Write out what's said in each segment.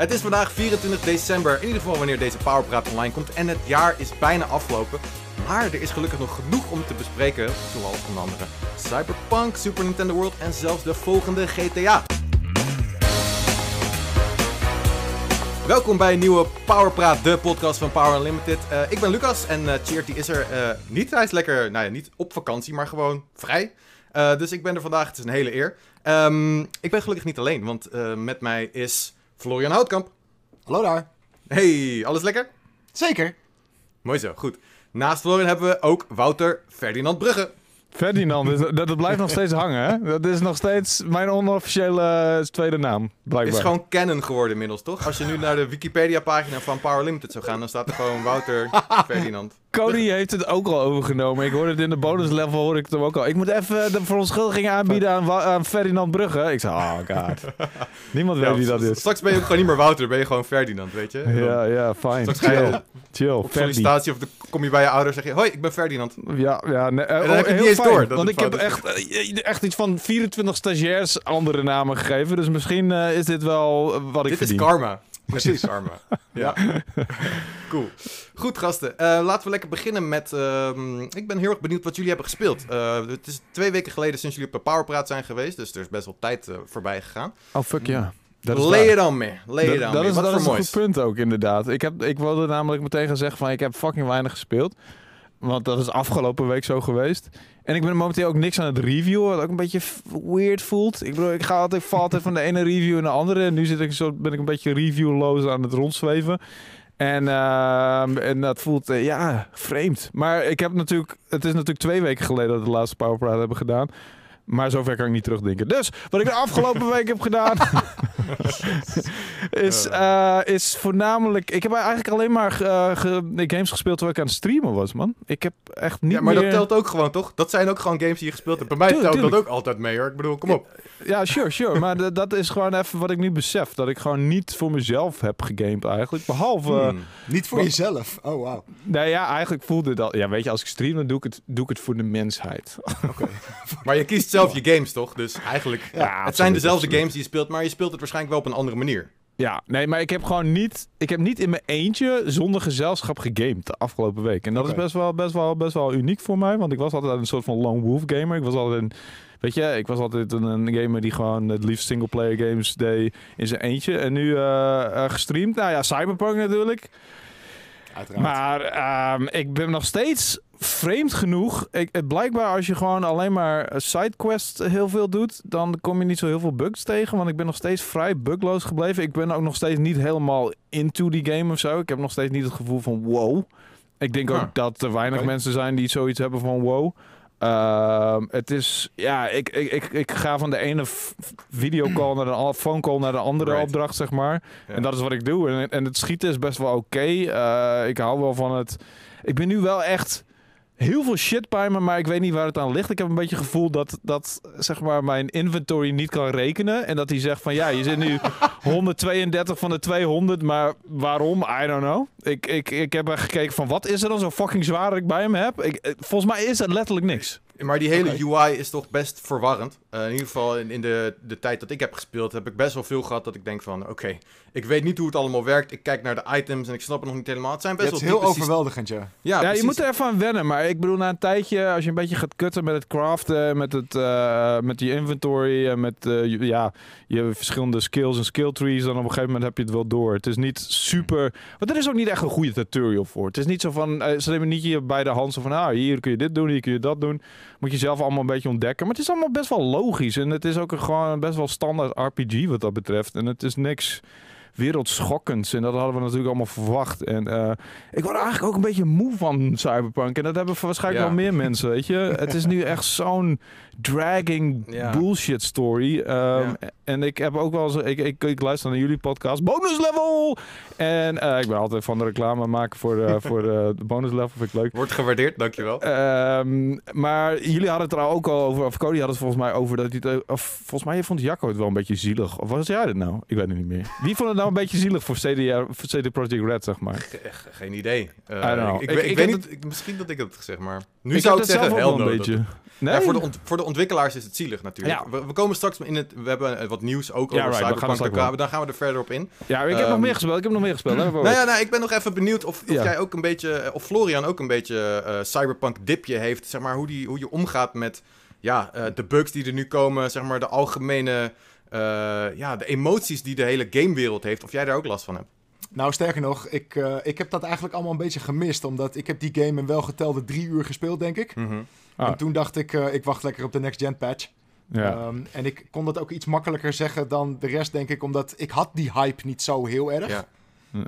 Het is vandaag 24 december, in ieder geval wanneer deze Powerpraat online komt. En het jaar is bijna afgelopen. Maar er is gelukkig nog genoeg om te bespreken, zoals onder andere Cyberpunk, Super Nintendo World en zelfs de volgende GTA. Welkom bij een nieuwe Powerpraat, de podcast van Power Unlimited. Uh, ik ben Lucas en uh, Cheert die is er uh, niet. Hij is lekker, nou ja, niet op vakantie, maar gewoon vrij. dus ik ben er vandaag, het is een hele eer. Um, ik ben gelukkig niet alleen, want met mij is Florian Houtkamp. Hallo daar. Hey, alles lekker? Zeker. Mooi zo, goed. Naast Florian hebben we ook Wouter Ferdinand Brugge. Ferdinand, dat, dat blijft nog steeds hangen, hè? Dat is nog steeds mijn onofficiële eh, tweede naam, blijkbaar. is gewoon canon geworden inmiddels, toch? Als je nu naar de Wikipedia-pagina van Power Limited zou gaan, dan staat er gewoon Wouter Ferdinand. Cody heeft het ook al overgenomen. Ik hoorde het in de bonus level, hoorde ik het hem ook al. Ik moet even de verontschuldiging aanbieden aan, aan Ferdinand Brugge. Ik zei, oh god. Niemand weet wie dat is. Straks ben je ook gewoon niet meer Wouter, ben je gewoon Ferdinand, weet je? Ja, ja, fijn. Straks ga je chill. Op sollicitatie of de, kom je bij je ouders en zeg je, hoi, ik ben Ferdinand. Ja, ja. Nee, en dan heb je niet eens door. Want ik heb echt, eh, echt iets van 24 stagiairs andere namen gegeven. Dus misschien uh, is dit wel wat ik dit verdien. Dit is karma. Precies, karma. ja. cool. Goed, gasten. Uh, laten we lekker beginnen met... Uh, ik ben heel erg benieuwd wat jullie hebben gespeeld. Uh, het is twee weken geleden sinds jullie op de Powerpraat zijn geweest. Dus er is best wel tijd voorbij gegaan. Oh, fuck ja. Lay je dan mee. Lay je dan dat. Is, dat is een goed punt ook, inderdaad. Ik, heb, ik wilde namelijk meteen gaan zeggen van... Ik heb fucking weinig gespeeld. Want dat is afgelopen week zo geweest. En ik ben momenteel ook niks aan het reviewen, wat ook een beetje weird voelt. Ik bedoel, ik ga altijd, val altijd van de ene review naar de andere. En nu zit ik zo, ben ik een beetje reviewloos aan het rondzweven. En, uh, en dat voelt, uh, ja, vreemd. Maar ik heb natuurlijk, het is natuurlijk twee weken geleden dat we de laatste Powerpraat hebben gedaan. Maar zover kan ik niet terugdenken. Dus wat ik de afgelopen week heb gedaan. is, uh, is voornamelijk. Ik heb eigenlijk alleen maar uh, ge, games gespeeld terwijl ik aan het streamen was, man. Ik heb echt niet. Ja, maar meer... dat telt ook gewoon, toch? Dat zijn ook gewoon games die je gespeeld hebt. Bij mij tuurlijk, telt tuurlijk. dat ook altijd mee, hoor. Ik bedoel, kom op. Ja, sure, sure. maar dat is gewoon even wat ik nu besef. Dat ik gewoon niet voor mezelf heb gegamed, eigenlijk. Behalve. Hmm. Niet voor jezelf. Oh, wow. Nee, ja, eigenlijk voelde dat. Ja, weet je, als ik stream, dan doe ik het, doe ik het voor de mensheid. Oké. maar je kiest zelf je games, toch? Dus eigenlijk. Ja, het absoluut, zijn dezelfde absoluut. games die je speelt, maar je speelt het waarschijnlijk wel op een andere manier. Ja, nee, maar ik heb gewoon niet, ik heb niet in mijn eentje zonder gezelschap gegamed de afgelopen week. En dat okay. is best wel, best, wel, best wel uniek voor mij, want ik was altijd een soort van lone wolf gamer. Ik was altijd een, weet je, ik was altijd een, een gamer die gewoon het liefst single player games deed in zijn eentje. En nu uh, uh, gestreamd, nou ja, Cyberpunk natuurlijk. Uiteraard. Maar um, ik ben nog steeds vreemd genoeg. Ik, het blijkbaar als je gewoon alleen maar sidequests heel veel doet, dan kom je niet zo heel veel bugs tegen. Want ik ben nog steeds vrij bugloos gebleven. Ik ben ook nog steeds niet helemaal into die game of zo. Ik heb nog steeds niet het gevoel van wow. Ik denk ook dat er weinig okay. mensen zijn die zoiets hebben van wow. Uh, het is, ja, ik, ik, ik, ik ga van de ene videocall naar de phone call naar de andere right. opdracht, zeg maar. Ja. En dat is wat ik doe. En, en het schieten is best wel oké. Okay. Uh, ik hou wel van het. Ik ben nu wel echt heel veel shit bij me, maar ik weet niet waar het aan ligt. Ik heb een beetje het gevoel dat, dat zeg maar, mijn inventory niet kan rekenen. En dat hij zegt van ja, je zit nu 132 van de 200, maar waarom? I don't know. Ik, ik, ik heb er gekeken van wat is er dan zo fucking zwaar dat ik bij hem heb? Ik, volgens mij is het letterlijk niks. Maar die hele okay. UI is toch best verwarrend. Uh, in ieder geval in, in de, de tijd dat ik heb gespeeld, heb ik best wel veel gehad dat ik denk van... Oké, okay, ik weet niet hoe het allemaal werkt. Ik kijk naar de items en ik snap het nog niet helemaal. Het zijn best ja, het wel is heel overweldigend, ja. Ja, ja je moet er even aan wennen. Maar ik bedoel, na een tijdje, als je een beetje gaat kutten met het craften... met, het, uh, met je inventory en met uh, ja, je verschillende skills en skill trees... dan op een gegeven moment heb je het wel door. Het is niet super... Want er is ook niet echt een goede tutorial voor. Het is niet zo van... ze nemen niet je bij de hand zo van... Ah, hier kun je dit doen, hier kun je dat doen. Moet je zelf allemaal een beetje ontdekken. Maar het is allemaal best wel logisch. En het is ook een, gewoon best wel standaard RPG wat dat betreft. En het is niks wereldschokkends. En dat hadden we natuurlijk allemaal verwacht. En uh, ik word eigenlijk ook een beetje moe van Cyberpunk. En dat hebben waarschijnlijk ja. wel meer mensen, weet je. Het is nu echt zo'n dragging ja. bullshit story. Um, ja. En ik heb ook wel eens... Ik, ik, ik, luister naar jullie podcast. Bonus level! En uh, ik ben altijd van de reclame maken voor, uh, voor de bonus level. Vind ik leuk. Wordt gewaardeerd, dankjewel. Um, maar jullie hadden het er ook al over... Of Cody had het volgens mij over dat hij het... Of volgens mij vond Jacco het wel een beetje zielig. Of was jij het nou? Ik weet het niet meer. Wie vond het nou een beetje zielig voor CD, voor CD Projekt Red, zeg maar? Ge- ge- geen idee. Eh. Ik, Ik- weet niet, misschien dat ik het zeg maar. Nu zou ik dat zeggen, hell wel no. een dat- beetje. Nee? Ja, voor, de voor de ontwikkelaars is het zielig natuurlijk. Ja. We, we komen straks in het. We hebben eh, wat nieuws ook over right, we gaan Cyberpunk. gaan we er verder op in. Ja, ik heb nog Ehm, meer gespeeld. Ik heb nog meer gespeeld. Hè? Nou ja, nou, ik ben nog even benieuwd of, of jij ook een beetje, eh, of Florian ook een beetje eh, cyberpunk dipje heeft. Zeg maar hoe, die, hoe je omgaat met ja, de bugs die er nu komen, zeg maar de algemene, ja, de emoties die de hele gamewereld heeft. Of jij daar ook last van hebt. Nou, sterker nog, ik, eh, ik heb dat eigenlijk allemaal een beetje gemist. Omdat ik heb die game in welgetelde drie uur gespeeld, denk ik. Ah. En toen dacht ik, eh, ik wacht lekker op de next gen patch. Ja. Ehm, en ik kon dat ook iets makkelijker zeggen dan de rest, denk ik. Omdat ik had die hype niet zo heel erg. Ja.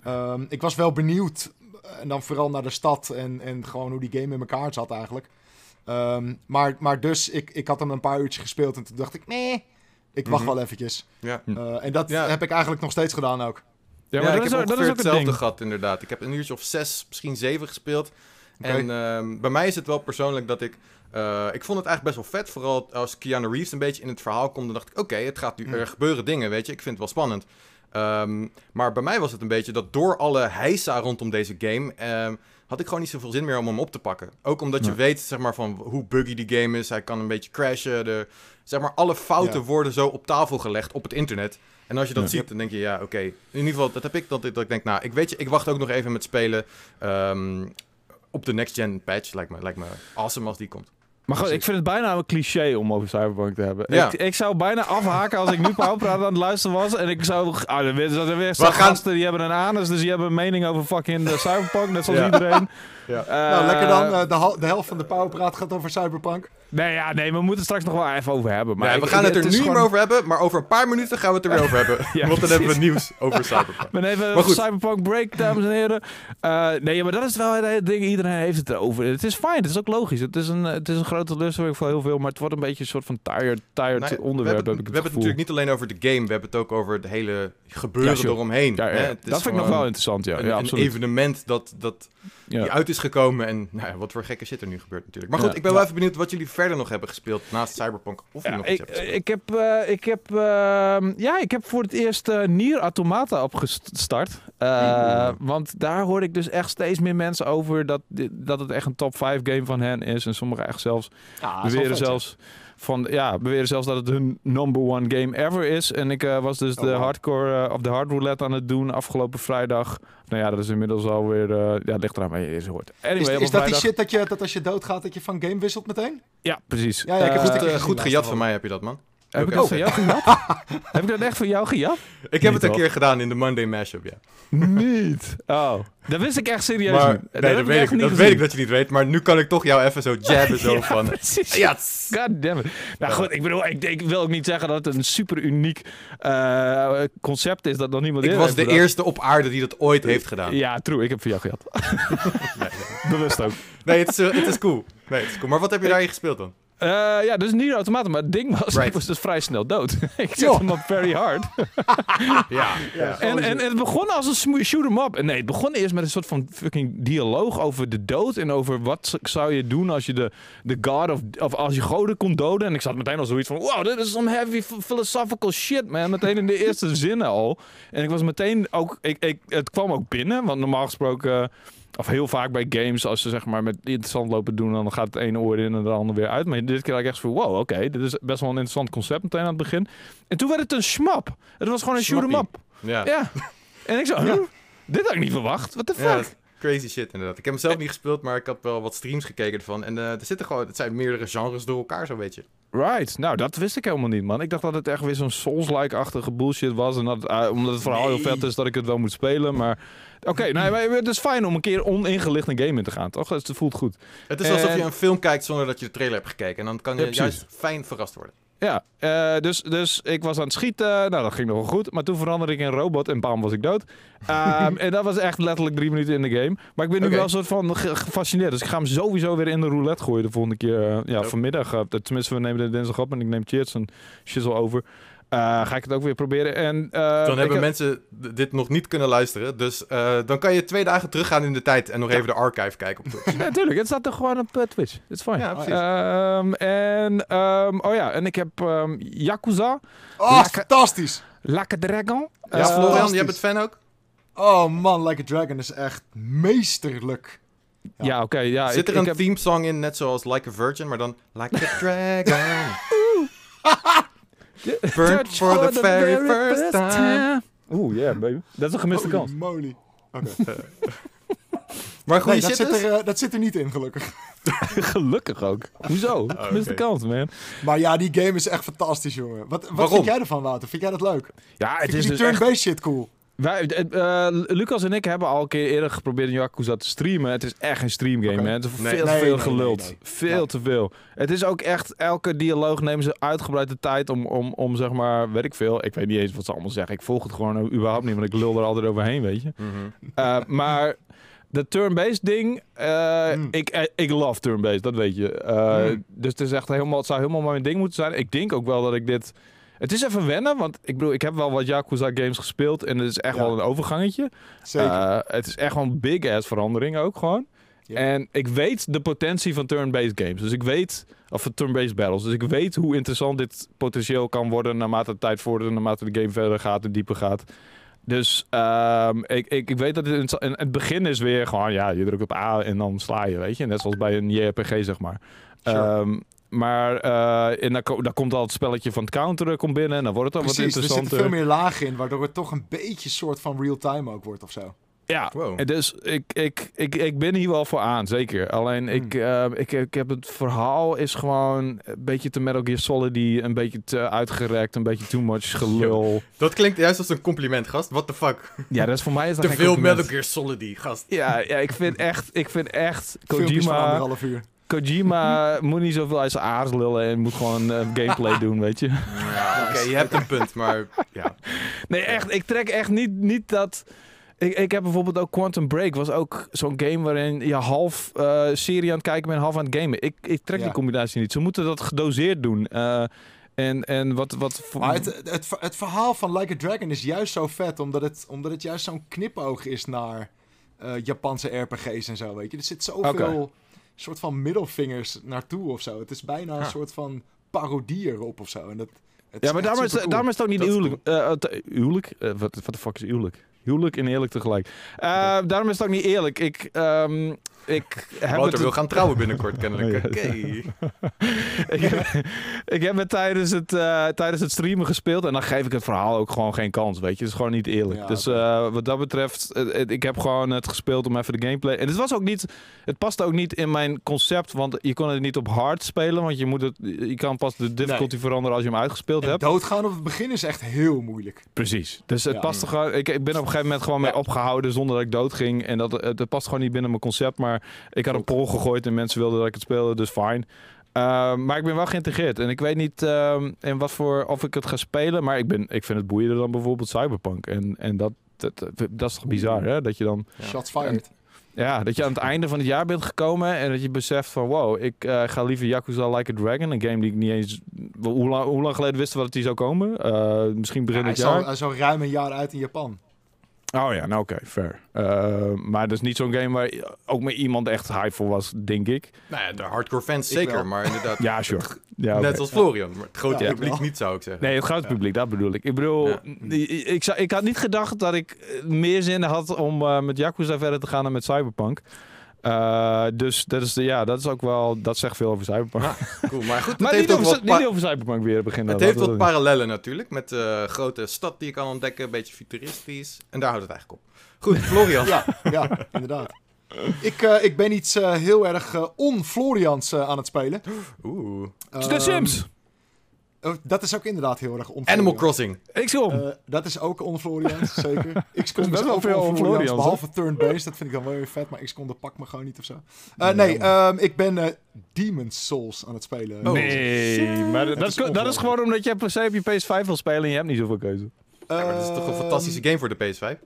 Ehm, ik was wel benieuwd. En dan vooral naar de stad en, en gewoon hoe die game in elkaar zat eigenlijk. Ehm, maar, maar dus, ik, ik had hem een paar uurtjes gespeeld en toen dacht ik, nee, ik wacht Mhm. wel eventjes. Ja. Eh, en dat Ja. heb ik eigenlijk nog steeds gedaan ook. Ja, maar ik dat, heb is, ook- dat is ook het hetzelfde ding. gehad inderdaad. Ik heb een uurtje of zes, misschien zeven gespeeld. En ehm, bij mij is het wel persoonlijk dat ik... eh, ik vond het eigenlijk best wel vet. Vooral als Keanu Reeves een beetje in het verhaal komt. Dan dacht ik, oké, het gaat nu... Mm. Er gebeuren dingen, weet je. Ik vind het wel spannend. Ehm, maar bij mij was het een beetje dat door alle heisa rondom deze game... ehm, had ik gewoon niet zoveel zin meer om hem op te pakken. Ook omdat je weet, zeg maar, van hoe buggy die game is. Hij kan een beetje crashen. De, zeg maar, alle fouten Ja. worden zo op tafel gelegd op het internet. En als je dat Ja. ziet, dan denk je, ja, oké. In ieder geval, dat heb ik, dat, ik- dat ik denk, nou, ik weet je, ik wacht ook nog even met spelen ehm, op de next gen patch. Lijkt me, lijkt me awesome als die komt. Maar goed, ik vind het bijna een cliché om over Cyberpunk te hebben. Ja. Ik, ik zou bijna afhaken als ik nu Pauwpraat aan het luisteren was. En ik zou... Ah, er weer, er weer gaan- gasten die hebben een anus, dus die hebben een mening over fucking de Cyberpunk, net zoals Ja. iedereen. Ja. nou, lekker dan. Eh, eh, de, de helft van de Powerpraat gaat over Cyberpunk. Nee, ja, nee, we moeten het straks nog wel even over hebben. Maar ik- we gaan het er nu niet meer over hebben, maar over een paar minuten gaan we het er weer over hebben. Ja, Want dan hebben we nieuws over Cyberpunk. Ben even Maar goed. Cyberpunk break, dames en heren. Eh, nee, maar dat is wel het ding. Iedereen heeft het erover. Het is fijn, het is ook logisch. Het is een, het is een grote teleurstelling voor heel veel, maar het wordt een beetje een soort van tired, tired ja, onderwerp. we hebben, heb ik we het hebben het natuurlijk niet alleen over de game, we hebben het ook over het hele gebeuren Ja, eromheen. Ja, ja, hè. Het dat vind ik nog wel interessant, ja. Een, ja een evenement dat, dat Ja. die uit is gekomen en nou ja, wat voor gekke shit er nu gebeurt natuurlijk. Maar goed, Ja. ik ben wel even benieuwd wat jullie verder nog hebben gespeeld naast Cyberpunk. Of Ja, nog iets ik, gespeeld. ik heb, eh, ik heb, ehm, ja, ik heb voor het eerst eh Nier Automata opgestart. Eh, Want daar hoorde ik dus echt steeds meer mensen over dat, dit- dat het echt een top 5 game van hen is. En sommigen echt zelfs Ah, beweren zelfs van ja, beweren zelfs dat het hun number one game ever is. En ik eh, was dus Oh, de wow. hardcore eh, of de hard roulette aan het doen afgelopen vrijdag. Nou ja, dat is inmiddels alweer uh, ja, ligt eraan waar je eens hoort. Anyway, Is, dat die shit dat, je, dat als je doodgaat dat je van game wisselt meteen? Ja, precies. Ja, ja, ik heb een Goed, gejat van mij heb je dat, man. Heb ik Oké. dat van jou gejat? heb ik dat echt van jou gejat? Ik heb Niet het een toch? keer gedaan in de Monday Mashup, ja. Niet. Oh, dat wist ik echt serieus Maar, niet. nee, dat, weet ik, niet dat weet ik dat je niet weet, maar nu kan ik toch jou even zo jabben zo van... Precies. Ja, God damn it. Nou goed, ik bedoel, ik, ik wil ook niet zeggen dat het een super uniek eh, concept is dat nog niemand ik was heeft de bedacht. eerste op aarde die dat ooit heeft gedaan. Ja, true. Ik heb voor jou. Nee, nee. Bewust ook. Nee, het is, eh, het is cool. Nee, het is cool. Maar wat heb je daarin gespeeld dan? Eh, ja, dus niet automatisch. Maar het ding was, Right. ik was dus vrij snel dood. ik zet Joh. hem op very hard. Ja. Ja. En, en, en het begon als een shoot 'em up. En nee, het begon eerst met een soort van fucking dialoog over de dood. En over wat zou je doen als je de, de god of, of als je goden kon doden. En ik zat meteen al zoiets van, wow, dit is some heavy ph- philosophical shit, man. Meteen in de eerste zinnen al. En ik was meteen ook, ik, ik, het kwam ook binnen. Want normaal gesproken, of heel vaak bij games, als ze zeg maar met interessant lopen doen, dan gaat het ene oor in en de andere weer uit. Maar dit keer had ik echt zo van, wow, oké, dit is best wel een interessant concept meteen aan het begin. En toen werd het een schmap. Het was gewoon een shoot up. Ja. Ja. En ik zo, huh? dit had ik niet verwacht. What the fuck? Ja, crazy shit inderdaad. Ik heb hem zelf niet gespeeld, maar ik had wel wat streams gekeken ervan. En eh, er zitten gewoon, het zijn meerdere genres door elkaar, zo weet je. Right. Nou, dat wist ik helemaal niet, man. Ik dacht dat het echt weer zo'n Souls-like-achtige bullshit was. En dat, eh, omdat het verhaal heel vet is, dat ik het wel moet spelen. Maar oké, maar het is fijn om een keer oningelicht een game in te gaan, toch? Het voelt goed. Het is alsof En- je een film kijkt zonder dat je de trailer hebt gekeken. En dan kan je Ja, juist fijn verrast worden. Ja, eh, dus, dus ik was aan het schieten. Nou, dat ging nog wel goed. Maar toen veranderde ik in een robot en bam, was ik dood. Ehm, en dat was echt letterlijk drie minuten in de game. Maar ik ben nu wel een soort van ge- gefascineerd. Dus ik ga hem sowieso weer in de roulette gooien de volgende keer. eh, ja, vanmiddag. eh, tenminste, we nemen de dinsdag op en ik neem Cheers en shizzle over. Eh, ga ik het ook weer proberen. En, eh, Dan hebben heb- mensen dit nog niet kunnen luisteren. Dus eh, dan kan je twee dagen teruggaan in de tijd en nog even de archive kijken op Twitch. Ja, natuurlijk. Het staat er gewoon op Twitch. Het is fijn. Ja, precies. Ehm, en, ehm, oh ja, en ik heb ehm, Yakuza, Oh, fantastisch! Like a Dragon. Ja, Florian, fantastisch. jij bent fan ook? Oh man, Like a Dragon is echt meesterlijk. Ja. Ja, oké. ja, Zit ik, er een heb, theme song in, net zoals Like a Virgin, maar dan Like a Dragon? Burnt for the very first time. Oeh, yeah, baby. Dat is een gemiste Holy kans. moly. Oké. Maar goede Nee, dat, zit dus? er, eh, dat zit er niet in, gelukkig. Gelukkig ook. Hoezo? Gemiste oké. kans, man. Maar ja, die game is echt fantastisch, jongen. Wat, wat Waarom? vind jij ervan, Wouter? Vind jij dat leuk? Ja, het Vind je is die dus echt... turn-based shit cool? Wij, eh, Lucas en ik hebben al een keer eerder geprobeerd in Yakuza te streamen. Het is echt een streamgame, Oké. man. Het is Nee. veel Nee, veel nee, geluld. Veel Ja. te veel. Het is ook echt, elke dialoog nemen ze uitgebreid de tijd om, om, om, zeg maar, weet ik veel. Ik weet niet eens wat ze allemaal zeggen. Ik volg het gewoon überhaupt niet, want ik lul er altijd overheen, weet je. Mhm. Eh, maar de turn-based ding, Mm. ik, ik love turn-based, dat weet je. Mm. Dus het, is echt helemaal, het zou helemaal mijn ding moeten zijn. Ik denk ook wel dat ik dit... Het is even wennen, want ik bedoel, ik heb wel wat Yakuza games gespeeld en het is echt Ja. wel een overgangetje. Zeker. Eh, het is echt wel een big-ass verandering ook gewoon. Ja. En ik weet de potentie van turn-based games. Dus ik weet, of turn-based battles. Dus ik weet hoe interessant dit potentieel kan worden naarmate de tijd vordert, naarmate de game verder gaat en dieper gaat. Dus ehm, ik, ik, ik weet dat het, in het begin is weer gewoon, ja, je drukt op A en dan sla je, weet je. Net zoals bij een JRPG, zeg maar. Sure. Ehm, maar eh, en dan, ko- dan komt al het spelletje van het counteren komt binnen en dan wordt het al Precies, wat er interessanter. zitten veel meer lagen in, waardoor het toch een beetje soort van real-time ook wordt of zo. Ja, Wow. en dus ik, ik, ik, ik ben hier wel voor aan, zeker. Alleen ik, eh, ik, ik heb het verhaal is gewoon een beetje te Metal Gear Solid, een beetje te uitgerekt, een beetje too much gelul. Dat klinkt juist als een compliment, gast. What the fuck? Ja, dat is voor mij is dat Te veel compliment. Metal Gear Solid, gast. Ja, ja, ik vind echt, ik vind echt Filmpjes van Kojima, anderhalf uur. Kojima moet niet zoveel uit zijn aars lullen en moet gewoon eh, gameplay doen, weet je. Ja, Oké, je hebt een punt, maar ja. Nee, echt. Ik trek echt niet, niet dat... Ik, ik heb bijvoorbeeld ook Quantum Break. Was ook zo'n game waarin je half eh, serie aan het kijken bent en half aan het gamen. Ik, ik trek Ja. die combinatie niet. Ze moeten dat gedoseerd doen. Eh, en, en wat... wat voor- Maar het, het, het verhaal van Like a Dragon is juist zo vet, omdat het, omdat het juist zo'n knipoog is naar eh, Japanse RPG's en zo, weet je. Er zit zoveel Oké. Soort van middelvingers naartoe of zo. Het is bijna een soort van parodie erop of zo. En dat, het ja, maar daarom is, daarom is het ook niet huwelijk. het- huwelijk? Eh, wat wat de fuck is huwelijk? Huwelijk en eerlijk tegelijk. Eh, daarom is het ook niet eerlijk. Ik, ehm, ik heb Wouter wil gaan trouwen binnenkort, kennelijk. Oké. ik, heb, ik heb het tijdens het, eh, tijdens het streamen gespeeld en dan geef ik het verhaal ook gewoon geen kans, weet je. Het is gewoon niet eerlijk. Ja, dus eh, wat dat betreft, ik heb gewoon het gespeeld om even de gameplay. En het was ook niet, het paste ook niet in mijn concept, want je kon het niet op hard spelen, want je moet het, je kan pas de difficulty veranderen als je hem uitgespeeld En hebt. doodgaan op het begin is echt heel moeilijk. Precies. Dus het Ja. past gewoon. Ik, ik ben op een gegeven moment gewoon mee opgehouden zonder dat ik dood ging. En dat, het, het past gewoon niet binnen mijn concept. Maar ik had een poll gegooid en mensen wilden dat ik het speelde, dus fijn. Ehm, maar ik ben wel geïntegreerd. En ik weet niet ehm, in wat voor of ik het ga spelen. Maar ik, ben, ik vind het boeiender dan bijvoorbeeld Cyberpunk. En, en dat, dat, dat, is toch bizar, hè? Dat je dan. Ja. Shots fired. Ja, dat je aan het einde van het jaar bent gekomen en dat je beseft van wow, ik eh, ga liever Yakuza Like a Dragon, een game die ik niet eens... Hoe lang, hoe lang geleden wisten we dat die zou komen? Eh, misschien begin Ja, hij, dit is jaar? hij al ruim een jaar uit in Japan. Oh ja, nou oké, fair. Eh, maar dat is niet zo'n game waar ook maar iemand echt hype voor was, denk ik. Nou ja, de hardcore fans Ik zeker, wel. maar inderdaad. Ja, sure. Ja. Net als Florian, maar het grote Ja, publiek niet, zou ik zeggen. Nee, het grote publiek, dat bedoel ik. Ik bedoel, Ja. ik, ik, zou- ik had niet gedacht dat ik eh, meer zin had om eh, met Yakuza verder te gaan dan met Cyberpunk. Eh, dus dat is, de, ja, dat is ook wel, dat zegt veel over Cyberpunk. Ja, Cool, maar goed, maar heeft niet over, wat, niet over Cyberpunk weer beginnen. het heeft wat parallellen natuurlijk, met de grote stad die je kan ontdekken, een beetje futuristisch. En daar houdt het eigenlijk op. Goed, Florian. Ja, ja inderdaad. Ik, eh, ik ben iets eh, heel erg eh on-Florians eh, aan het spelen. Oeh. De Ehm, Sims! Oh, dat is ook inderdaad heel erg on Animal Crossing. XCOM! Eh, dat is ook on-Florians, zeker. XCOM is is, best wel ook veel hè? behalve turn-based. Dat vind ik dan wel weer vet, maar XCOM dat pakt me gewoon niet of zo. Eh, Nee, ehm, ik ben eh Demon's Souls aan het spelen. Oh. nee, maar dat, is, dat is gewoon omdat je per se op je PS5 wil spelen en je hebt niet zoveel keuze. Ja, maar dat is toch een fantastische game voor de PS5?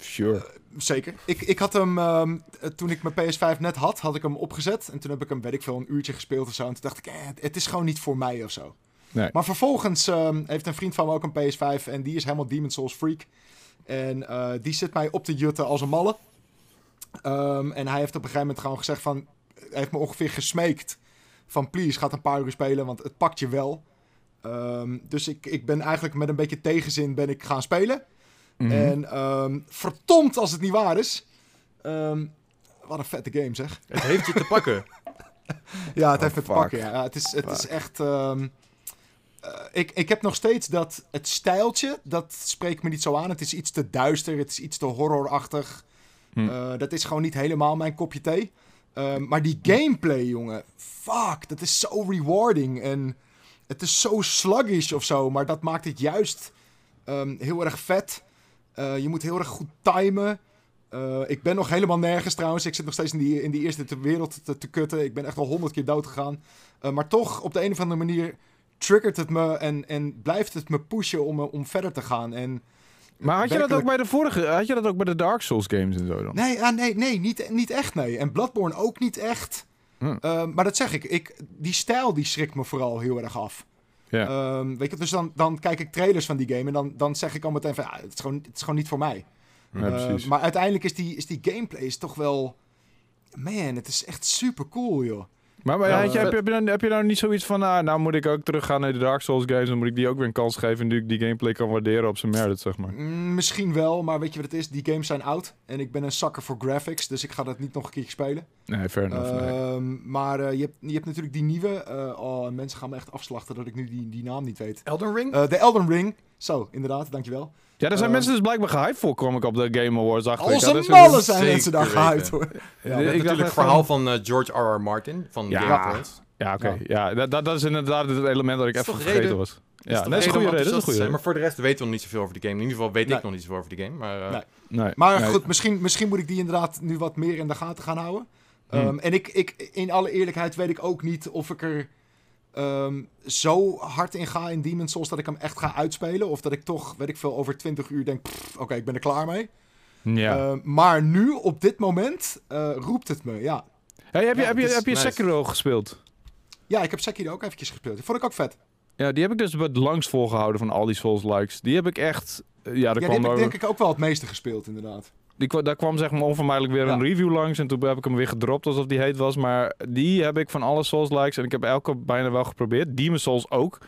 Sure. Zeker. Ik, ik had hem, ehm, eh, toen ik mijn PS5 net had, had ik hem opgezet. En toen heb ik hem, weet ik veel, een uurtje gespeeld of zo. En toen dacht ik, eh, het is gewoon niet voor mij of zo. Nee. Maar vervolgens ehm, heeft een vriend van me ook een PS5 en die is helemaal Demon Souls freak. En eh, die zit mij op te jutten als een malle. Ehm, en hij heeft op een gegeven moment gewoon gezegd van... Hij heeft me ongeveer gesmeekt van please, gaat een paar uur spelen, want het pakt je wel. Ehm, dus ik, ik ben eigenlijk met een beetje tegenzin ben ik gaan spelen. Mhm. En verdomd als het niet waar is. Wat een vette game zeg. Het heeft je te pakken. Ja, het Oh, heeft me te pakken. Ja. Het is, het is echt... eh, ik, ik heb nog steeds dat... Het stijltje, dat spreekt me niet zo aan. Het is iets te duister, het is iets te horrorachtig. Hm. Eh, dat is gewoon niet helemaal mijn kopje thee. Ehm, maar die gameplay, jongen... Fuck, dat is zo rewarding. En het is zo sluggish of zo. Maar dat maakt het juist ehm, heel erg vet. Eh, je moet heel erg goed timen. Eh, ik ben nog helemaal nergens trouwens. Ik zit nog steeds in die, in die eerste wereld te, te kutten. Ik ben echt al honderd keer dood gegaan. Eh, maar toch, op de een of andere manier triggert het me en, en blijft het me pushen om, eh, om verder te gaan. En Maar had je dat ook bij de vorige, had je dat ook bij de Dark Souls games en zo dan? Nee, ah, nee, nee niet, niet echt nee. En Bloodborne ook niet echt. Hm. Eh, maar dat zeg ik, ik, die stijl die schrikt me vooral heel erg af. Ja. Ehm, weet je, dus dan, dan kijk ik trailers van die game en dan, dan zeg ik al meteen van, ja, het, is gewoon, het is gewoon niet voor mij. Ja, Eh, precies. maar uiteindelijk is die, is die gameplay is toch wel... Man, het is echt super cool, joh. Maar, maar Ja, had je, eh, heb, je, heb, je nou, heb je nou niet zoiets van, ah, nou moet ik ook teruggaan naar de Dark Souls games, dan moet ik die ook weer een kans geven nu ik die gameplay kan waarderen op zijn merit, zeg maar. Mm, misschien wel, maar weet je wat het is? Die games zijn oud en ik ben een zakker voor graphics, dus ik ga dat niet nog een keer spelen. Nee, fair enough. nee. Ehm, maar eh, je, hebt, je hebt natuurlijk die nieuwe... eh, oh, mensen gaan me echt afslachten dat ik nu die, die naam niet weet. Elden Ring? Eh, De Elden Ring. Zo, inderdaad, dankjewel. Ja, daar zijn eh, mensen dus blijkbaar gehyped voor, kwam ik op de Game Awards achter. Dat is- malle zijn zeker mensen daar gehyped hoor. Ja, ik natuurlijk het verhaal van- van eh, George R.R. Martin van Ja. Game of Thrones. Ja, oké. Ja, dat, dat, dat is inderdaad het element dat ik Is even vergeten reden? was. Ja, dat is een goede reden. Dat is een goede. Maar voor de rest weten we nog niet zoveel over de game. In ieder geval weet Nee. ik nog niet zoveel over de game. Maar, eh, Nee. Nee, Maar nee. goed, misschien, misschien moet ik die inderdaad nu wat meer in de gaten gaan houden. Hmm. Ehm, en ik, ik, in alle eerlijkheid weet ik ook niet of ik er ehm, zo hard in ga in Demon's Souls dat ik hem echt ga uitspelen. Of dat ik toch, weet ik veel, over 20 uur denk, oké, ik ben er klaar mee. Ja. Ehm, maar nu, op dit moment, eh, roept het me, ja. Hey, heb je, ja, heb je, heb je nice. Sekiro gespeeld? Ja, ik heb Sekiro ook eventjes gespeeld. Die vond ik ook vet. Ja, die heb ik dus het langst volgehouden van al die Souls likes. Die heb ik echt. eh, Ja, daar Ja, die kwam heb ik denk ik ook wel het meeste gespeeld, inderdaad. Die, daar kwam zeg maar onvermijdelijk weer een review langs. En toen heb ik hem weer gedropt alsof die heet was. Maar die heb ik van alle Souls likes. En ik heb elke bijna wel geprobeerd. Demon Souls ook.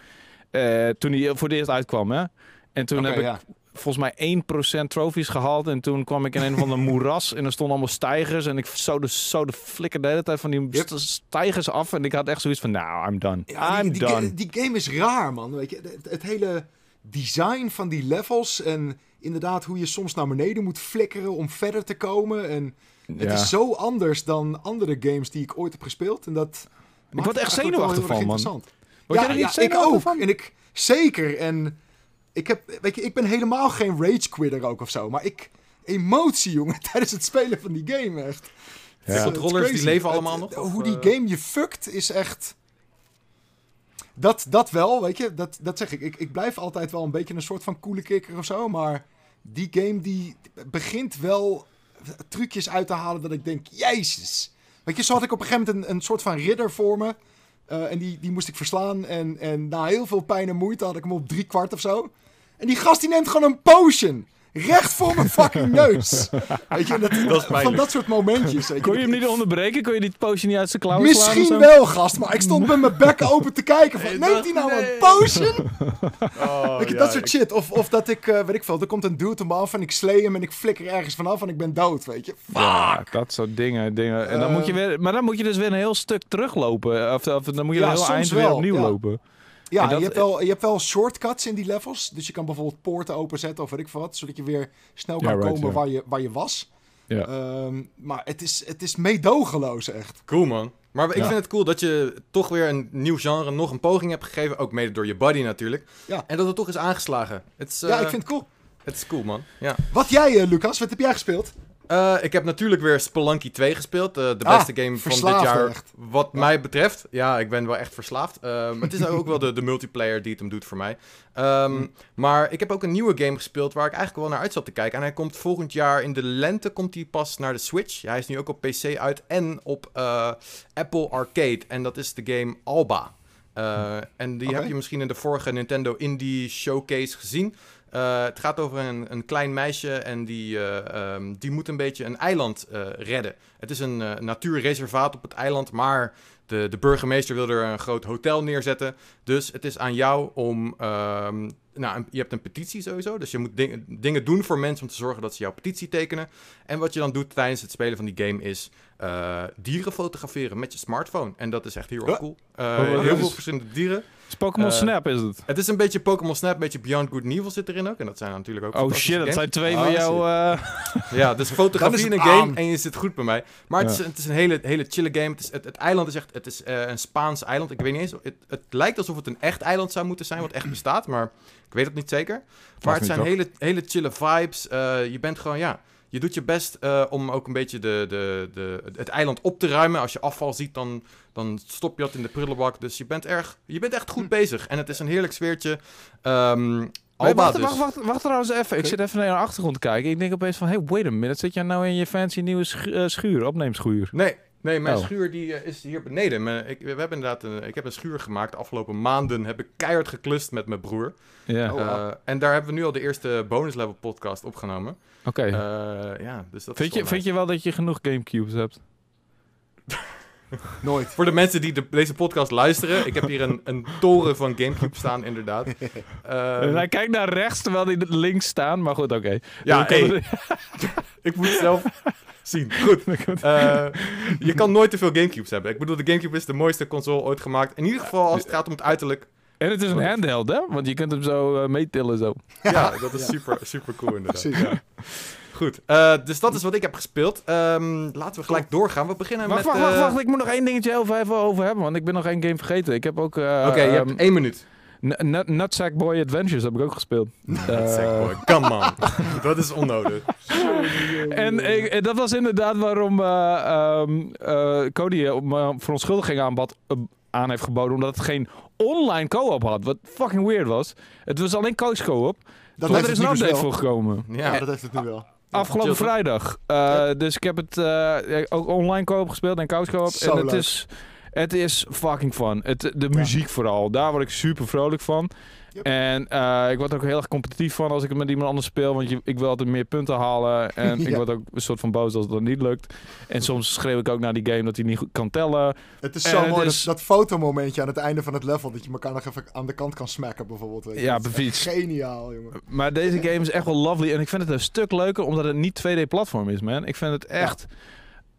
Eh, toen die voor het eerst uitkwam, hè. En toen heb ik volgens mij 1% trofies gehaald. En toen kwam ik in een van de moeras. En er stonden allemaal stijgers. En ik zo de, zo de flikker de hele tijd van die Yep. stijgers af. En ik had echt zoiets van, nou, I'm done. Ja, I'm die, die, done. die game is raar, man. Weet je, het, het hele design van die levels en inderdaad hoe je soms naar beneden moet flikkeren om verder te komen. En het Ja. is zo anders dan andere games die ik ooit heb gespeeld. En dat maakt word echt zenuwachtig van, man. interessant. Word ja, jij er niet ja, ik ook. van? En ik zeker. En ik heb, weet je, ik ben helemaal geen rage quitter ook of zo. Maar ik emotie, jongen, tijdens het spelen van die game echt. Ja. Het is- Controllers, die crazy. leven allemaal Het- nog, of, Hoe die eh? game je fuckt is echt... Dat, dat wel, weet je. Dat, dat zeg ik. ik. Ik blijf altijd wel een beetje een soort van coole kikker of zo. Maar die game die begint wel trucjes uit te halen dat ik denk... Jezus. Weet je, zo had ik op een gegeven moment een, een soort van ridder voor me. eh, en die, die moest ik verslaan. En, en na heel veel pijn en moeite had ik hem op drie kwart of zo. En die gast die neemt gewoon een potion. Recht voor mijn fucking neus. Weet je, dat, pijnlijk. van dat soort momentjes. Weet je. Kon je hem niet onderbreken? Kon je die potion niet uit zijn klauwen Misschien wel, gast, maar ik stond met mijn bek open te kijken. Van, Nee, neemt dat- hij nou nee. een potion? Oh, Weet je, ja, dat soort ik- shit. Of, of dat ik, eh, weet ik veel, er komt een dude op me af en ik slay hem en ik flikker ergens vanaf en ik ben dood, weet je. Ja, dat soort dingen. dingen. En dan Eh, moet je weer, maar dan moet je dus weer een heel stuk teruglopen. Of, of dan moet je Ja, een heel eind weer opnieuw ja. lopen. Ja, dat- je, hebt wel, je hebt wel shortcuts in die levels. Dus je kan bijvoorbeeld poorten openzetten of weet ik veel wat. Zodat je weer snel Ja, kan right, komen ja. waar, je, waar je was. Ja. Ehm, maar het is, het is meedogenloos echt. Cool, man. Maar ik Ja. vind het cool dat je toch weer een nieuw genre nog een poging hebt gegeven. Ook mede door je buddy natuurlijk. Ja. En dat het toch is aangeslagen. Het is, ja, eh, ik vind het cool. het is cool, man. Ja. Wat jij, eh, Lucas, wat heb jij gespeeld? Eh, ik heb natuurlijk weer Spelunky 2 gespeeld. eh, de Ah, beste game van dit jaar. echt. Wat mij betreft. Ja, ik ben wel echt verslaafd. Eh, maar het is ook wel de, de multiplayer die het hem doet voor mij. Ehm, Hm. Maar ik heb ook een nieuwe game gespeeld waar ik eigenlijk wel naar uit zat te kijken. En hij komt volgend jaar in de lente komt hij pas naar de Switch. Hij is nu ook op PC uit en op Apple Arcade. En dat is de game Alba. En die heb je misschien in de vorige Nintendo Indie Showcase gezien. Eh, het gaat over een, een klein meisje en die, eh, ehm, die moet een beetje een eiland eh, redden. Het is een natuurreservaat op het eiland, maar de, de burgemeester wil er een groot hotel neerzetten. Dus het is aan jou om. ehm, nou, je hebt een petitie sowieso, dus je moet dingen, dingen doen voor mensen om te zorgen dat ze jouw petitie tekenen. En wat je dan doet tijdens het spelen van die game is dieren fotograferen met je smartphone. En dat is echt heel erg cool. Oh, heel veel verschillende dieren. Is Pokémon Eh, Snap is het. Het is een beetje Pokémon Snap, een beetje Beyond Good and Evil zit erin ook. En dat zijn natuurlijk ook Oh shit, dat games. zijn twee Ah, van jou... eh, Ja, dus fotografie is in een game aan. en je zit goed bij mij. Maar het, is, het is een hele, hele chille game. Het, is, het, het eiland is echt het is, eh, een Spaans eiland. Ik weet niet eens, het, het lijkt alsof het een echt eiland zou moeten zijn, wat echt bestaat. Maar ik weet het niet zeker. Maar het zijn hele, hele chille vibes. Eh, je bent gewoon, ja... Je doet je best eh, om ook een beetje de, de, de, het eiland op te ruimen. Als je afval ziet, dan, dan stop je dat in de prullenbak. Dus je bent, erg, je bent echt goed bezig. En het is een heerlijk sfeertje. Ehm Alba wacht, dus. wacht, wacht, wacht trouwens even. Ik zit even naar de achtergrond te kijken. Ik denk opeens van, hey, wait a minute. Zit jij nou in je fancy nieuwe schu- eh, schuur, opneemschuur? Nee, nee mijn Oh. schuur die, eh, is hier beneden. Mijn- ik, we hebben inderdaad een, ik heb een schuur gemaakt. De afgelopen maanden heb ik keihard geklust met mijn broer. Ja, Oh, Eh, en daar hebben we nu al de eerste bonus level podcast opgenomen. oké. Eh, ja, dus dat vind, je, wel vind je wel dat je genoeg Gamecubes hebt? Nooit. Voor de mensen die de, deze podcast luisteren, ik heb hier een, een toren van Gamecube staan, inderdaad. Eh, En hij kijkt naar rechts terwijl hij links staan, maar goed, oké. ja, hey, ik moet het zelf zien. Goed. Eh, je kan nooit te veel Gamecubes hebben. Ik bedoel, de Gamecube is de mooiste console ooit gemaakt. In ieder geval als het gaat om het uiterlijk. En het is een handheld, hè? Want je kunt hem zo eh, meetillen zo. Ja, dat is Ja. super, super cool inderdaad. Precies. Ja. Goed, eh, dus dat is wat ik heb gespeeld. Ehm, laten we gelijk doorgaan. We beginnen Wacht, met... wacht, wacht, eh, wacht. Ik moet nog één dingetje over, even over hebben, want ik ben nog één game vergeten. Ik heb ook... eh, Oké, je ehm, hebt één minuut. N- Nutsack Boy Adventures heb ik ook gespeeld. Eh, Zeg boy, come on. dat is onnodig. En ik- dat was inderdaad waarom eh, ehm, eh, Cody verontschuldiging aanbad, aan heeft geboden. Omdat het geen online co-op had. Wat fucking weird was. Het was alleen coach co-op. Dat maar er is een nu dus update voor gekomen. Ja, Ja, dat heeft het nu wel. Afgelopen chill, vrijdag. Eh, Dus ik heb het eh, ook online co-op gespeeld en couch co-op. Zo En het leuk. is, het is fucking fun. Het, de muziek vooral. Daar word ik super vrolijk van. Yep. En eh, ik word er ook heel erg competitief van als ik het met iemand anders speel. Want je, ik wil altijd meer punten halen. En ik word ook een soort van boos als het dan niet lukt. En soms schreeuw ik ook naar die game dat hij niet goed kan tellen. Het is En zo het mooi, is- dat, dat fotomomentje aan het einde van het level, dat je elkaar nog even aan de kant kan smacken bijvoorbeeld. Weet je. Ja, precies. Geniaal, jongen. Maar deze game is echt wel lovely. En ik vind het een stuk leuker omdat het niet 2D-platform is, man. Ik vind het echt...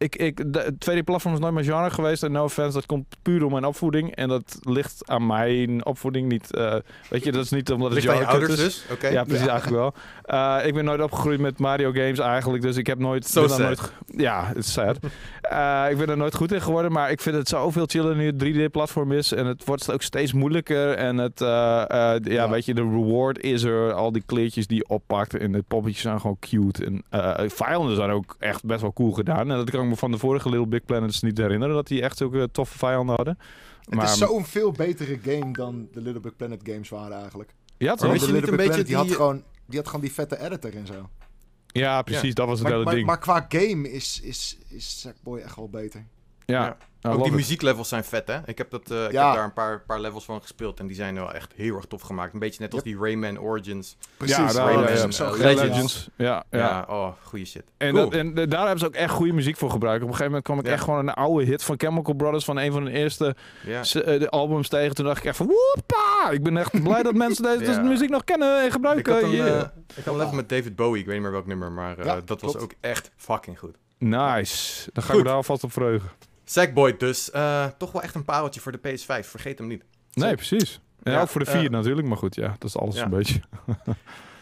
Ik, ik, de 2D-platform is nooit mijn genre geweest. En no offense, dat komt puur door mijn opvoeding. En dat ligt aan mijn opvoeding niet... eh, weet je, dat is niet omdat het kut ouders is. dus. Oké. Ja, precies, Ja. eigenlijk wel. Eh, ik ben nooit opgegroeid met Mario games eigenlijk, dus ik heb nooit... So daar sad. nooit ja, het is sad. Eh, ik ben er nooit goed in geworden, maar ik vind het zoveel chiller nu het 3D-platform is. En het wordt ook steeds moeilijker. En het, ja, Ja. weet je, de reward is er. Al die kleertjes die je oppakt en de poppetjes zijn gewoon cute. En eh vijanden zijn ook echt best wel cool gedaan. En dat kan ik me van de vorige Little Big Planets niet herinneren, dat die echt zulke toffe vijanden hadden. Het is zo'n veel betere game dan de Little Big Planet games waren eigenlijk. Ja, toch? de je Little niet Big een beetje Planet, die, had gewoon, die had gewoon die vette editor en zo. Ja, precies, dat was het Maar, hele maar, ding. maar qua game is, is, is Sackboy echt wel beter. ja, Ja. I Ook die it. muzieklevels zijn vet, hè? Ik heb, dat, eh, ik Ja. heb daar een paar, paar levels van gespeeld en die zijn wel echt heel erg tof gemaakt. Een beetje net als die Rayman Origins. Precies. Ja, daar, Rayman, ja, ja. eh, Legends. Ja, ja. Ja, oh, goede shit. En, Cool. dat, en eh, daar hebben ze ook echt goede muziek voor gebruikt. Op een gegeven moment kwam ik Ja. echt gewoon een oude hit van Chemical Brothers van een van de eerste ja. s- eh, de albums tegen. Toen dacht ik echt van woepa! Ik ben echt blij dat mensen deze Ja. muziek nog kennen en Ik gebruiken. had een, Yeah. eh, ik had een level met David Bowie, ik weet niet meer welk nummer, maar eh, Ja, dat was ook echt fucking goed. nice. Dan ga ik Goed. me daar alvast op verheugen. Sackboy dus, eh, toch wel echt een pareltje voor de PS5, vergeet hem niet. Nee, precies. En Ja, ook voor de eh, vier natuurlijk, maar goed, ja, dat is alles ja. een beetje.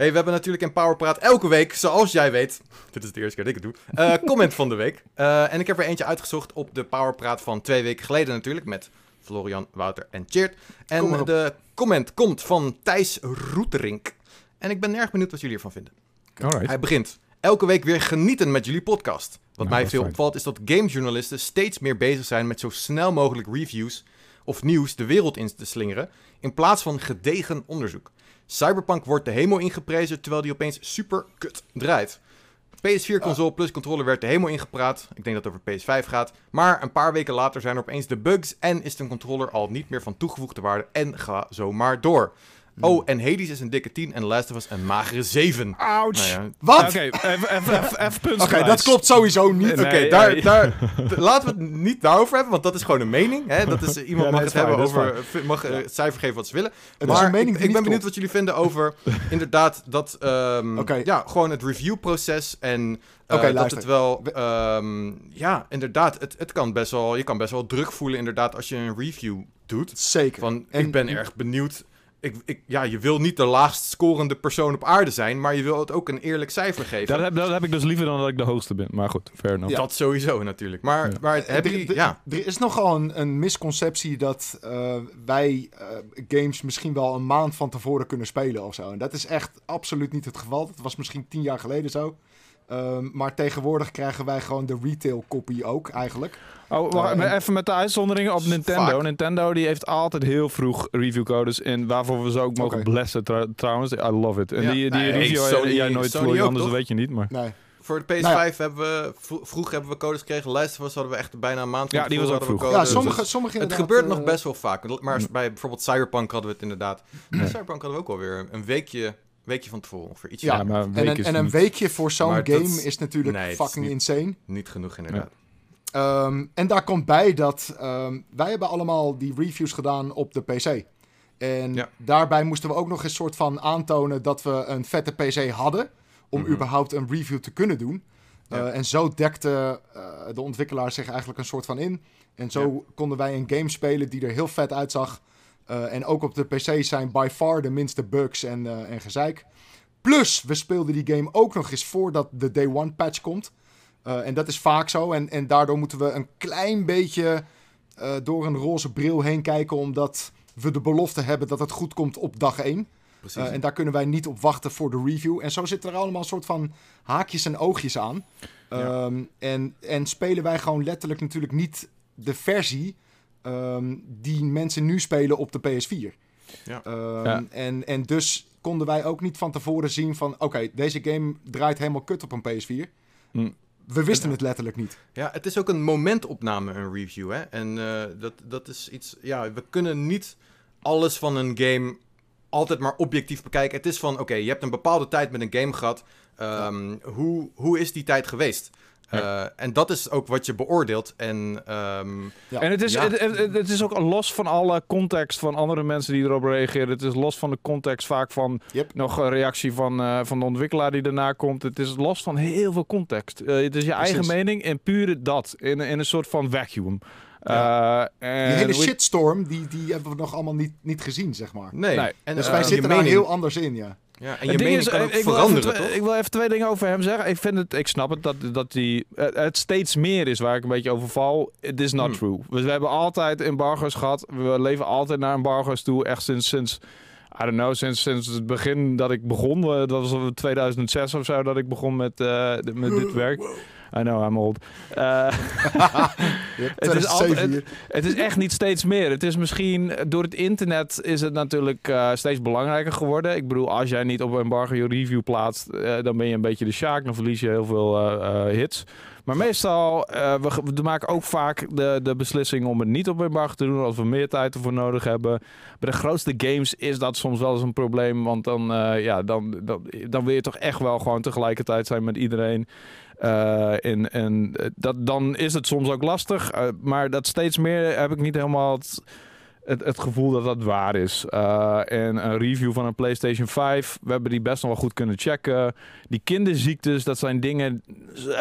Hey, we hebben natuurlijk in Powerpraat elke week, zoals jij weet, dit is de eerste keer dat ik het doe, eh, comment van de week. Eh, en ik heb er eentje uitgezocht op de Powerpraat van twee weken geleden natuurlijk, met Florian, Wouter en Cheert. En de comment komt van Thijs Roeterink. En ik ben erg benieuwd wat jullie ervan vinden. Alright. Hij begint. Elke week weer genieten met jullie podcast. Wat Nou, mij veel fijn. opvalt is dat gamejournalisten steeds meer bezig zijn met zo snel mogelijk reviews of nieuws de wereld in te slingeren, in plaats van gedegen onderzoek. Cyberpunk wordt de hemel ingeprezen terwijl die opeens super kut draait. PS4-console plus controller werd er helemaal ingepraat. Ik denk dat het over PS5 gaat. Maar een paar weken later zijn er opeens de bugs en is de controller al niet meer van toegevoegde waarde en ga zo maar door. Oh, en Hades is een dikke 10 en Last of Us een magere 7. Ouch. Nou ja, Wat? Oké, even- even- even- even punt Oké, dat klopt sowieso niet. Nee, Oké, daar, nee. daar, laten we het niet daarover hebben, want dat is gewoon een mening. Hè? Dat is, iemand Ja, mag nee, het hebben over, mag eh, het cijfer geven wat ze willen. Het is maar een mening ik, die ik ben benieuwd klopt. wat jullie vinden over inderdaad dat, ehm, Oké. ja, gewoon het reviewproces en eh, Oké, dat luister. het wel, We- ehm, ja, inderdaad, het, het kan best wel, je kan best wel druk voelen inderdaad als je een review doet. Zeker. Van, En- ik ben erg benieuwd. Ik, ik, ja, je wil niet de laagst scorende persoon op aarde zijn, maar je wil het ook een eerlijk cijfer geven. Dat heb, dat heb ik dus liever dan dat ik de hoogste ben. Maar goed, fair enough. Dat sowieso natuurlijk. Maar, Ja. maar heb je, ja, Er is nogal een, een misconceptie dat eh, wij eh, games misschien wel een maand van tevoren kunnen spelen of zo. En dat is echt absoluut niet het geval. Dat was misschien tien jaar geleden zo. Ehm, maar tegenwoordig krijgen wij gewoon de retail copy ook eigenlijk. Oh, wacht, Eh, en- even met de uitzonderingen op Nintendo. Fuck. Nintendo die heeft altijd heel vroeg reviewcodes in, waarvoor we ze ook mogen blessen trouw- trouwens. I love it. En Ja. die, die Nee, review Sony- jij nooit Sony anders toch? weet je niet. Maar Nee. voor de PS5 Nou hebben we, vro- vroeg hebben we codes gekregen. Us hadden we echt bijna een maand Ja, die was ook vroeg. Ja, codes. sommige, sommige het gebeurt nog eh, best wel vaak. Maar bij bijvoorbeeld Cyberpunk hadden we het inderdaad. Bij Cyberpunk hadden we ook alweer een weekje, weekje van tevoren. Ongeveer iets Ja, ja, maar een En week een, is en een niet- weekje voor zo'n dat game is- natuurlijk nee, het is fucking niet- insane. niet genoeg inderdaad. Ehm, en daar komt bij dat ehm, wij hebben allemaal die reviews gedaan op de PC. En Ja. daarbij moesten we ook nog eens soort van aantonen dat we een vette PC hadden. Om Mhm. überhaupt een review te kunnen doen. Ja. Eh, en zo dekte eh, de ontwikkelaar zich eigenlijk een soort van in. En zo konden wij een game spelen die er heel vet uitzag. Eh, en ook op de PC zijn by far de minste bugs en, eh, en gezeik. Plus, we speelden die game ook nog eens voordat de Day One patch komt. Eh, en dat is vaak zo. En, en daardoor moeten we een klein beetje door een roze bril heen kijken. Omdat we de belofte hebben dat het goed komt op dag 1. Precies. Eh, en daar kunnen wij niet op wachten voor de review. En zo zitten er allemaal een soort van haakjes en oogjes aan. Ja. Ehm, en, en spelen wij gewoon letterlijk natuurlijk niet de versie ehm, die mensen nu spelen op de PS4. Ja. Ehm, Ja. En, en dus konden wij ook niet van tevoren zien van... oké, deze game draait helemaal kut op een PS4. Hm. We wisten het letterlijk niet. Ja, het is ook een momentopname, een review. Hè? En eh, dat, dat is iets. Ja, we kunnen niet alles van een game altijd maar objectief bekijken. Het is van: oké, je hebt een bepaalde tijd met een game gehad. Ehm, hoe, hoe is die tijd geweest? Ja. Eh, en dat is ook wat je beoordeelt. En ehm, Ja. En het is, Ja. het, het, het is ook los van alle context van andere mensen die erop reageren. Het is los van de context vaak van Yep. nog een reactie van, eh, van de ontwikkelaar die daarna komt. Het is los van heel veel context. Eh, het is je eigen mening en puur dat. In, in een soort van vacuüm. Ja. Eh, en Die hele we- shitstorm, die, die hebben we nog allemaal niet, niet gezien, zeg maar. nee. Nee. En, Dus wij zitten daar mening- heel anders in, ja. Ja, en je ding mening is, kan ook ik, ik wil veranderen, even, toch? twee- ik wil even twee dingen over hem zeggen. Ik, vind het, ik snap het dat, dat die, eh, het steeds meer is waar ik een beetje over val. It is not Hmm. true. We, we hebben altijd embargo's gehad. We leven altijd naar embargo's toe. Echt sinds, sinds I don't know, sinds, sinds het begin dat ik begon. eh, Dat was 2006 of zo dat ik begon met, eh, met dit werk. I know, I'm old. Eh, Het is 2007 altijd- hier. het is echt niet steeds meer. Het is misschien door het internet is het natuurlijk eh, steeds belangrijker geworden. Ik bedoel, als jij niet op embargo je review plaatst, eh, dan ben je een beetje de sjaak. Dan verlies je heel veel hits. Maar meestal, eh, we, we maken ook vaak de, de beslissing om het niet op embargo te doen als we meer tijd ervoor nodig hebben. Bij de grootste games is dat soms wel eens een probleem, want dan, eh, ja, dan, dan, dan wil je toch echt wel gewoon tegelijkertijd zijn met iedereen. Eh, en en dat, dan is het soms ook lastig. maar dat steeds meer heb ik niet helemaal het, het gevoel dat dat waar is. Eh, en een review van een PlayStation 5, we hebben die best nog wel goed kunnen checken. Die kinderziektes, dat zijn dingen,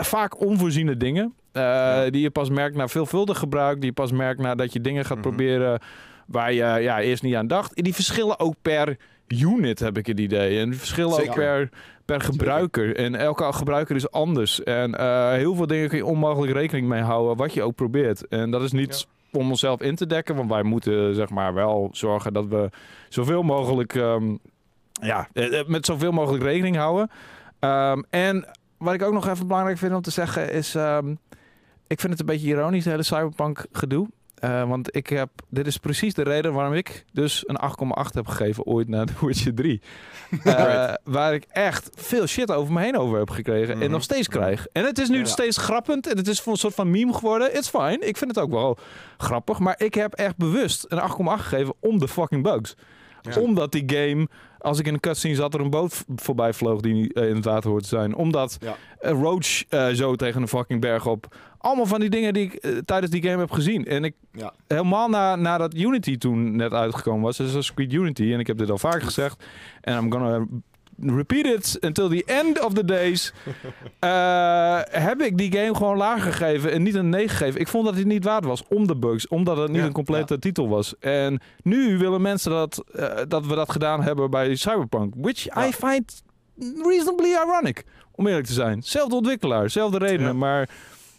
vaak onvoorziene dingen. eh, Die je pas merkt na veelvuldig gebruik. Die je pas merkt nadat je dingen gaat Mhm. proberen waar je ja, eerst niet aan dacht. En die verschillen ook per unit, heb ik het idee. En die verschillen ook per, per gebruiker. En elke gebruiker is anders. En eh, heel veel dingen kun je onmogelijk rekening mee houden, wat je ook probeert. En dat is niet om onszelf in te dekken, want wij moeten zeg maar wel zorgen dat we zoveel mogelijk, ehm, ja, eh, eh, met zoveel mogelijk rekening houden. Ehm, en wat ik ook nog even belangrijk vind om te zeggen is, ehm, ik vind het een beetje ironisch, het hele cyberpunk gedoe. Eh, want ik heb, dit is precies de reden waarom ik dus een 8,8 heb gegeven ooit naar The Witcher 3. Eh, Right. Waar ik echt veel shit over me heen over heb gekregen. Mhm. En nog steeds krijg. En het is nu Ja. steeds grappend. En het is een soort van meme geworden. It's fine. Ik vind het ook wel grappig. Maar ik heb echt bewust een 8,8 gegeven om de fucking bugs. Ja. Omdat die game, als ik in een cutscene zat, er een boot voorbij vloog die eh, in het water hoort te zijn. Omdat Ja. eh, Roach eh, zo tegen een fucking berg op. Allemaal van die dingen die ik tijdens die game heb gezien. En ik Ja. helemaal na, nadat Unity toen net uitgekomen was, dus Creed Unity, en ik heb dit al vaker gezegd, en I'm gonna repeat it until the end of the days, eh, heb ik die game gewoon lager gegeven en niet een 9 gegeven. Ik vond dat het niet waard was om de bugs, omdat het niet Ja, een complete titel was. En nu willen mensen dat, eh, dat we dat gedaan hebben bij Cyberpunk, which Ja. I find reasonably ironic, om eerlijk te zijn. Zelfde ontwikkelaar, zelfde redenen, maar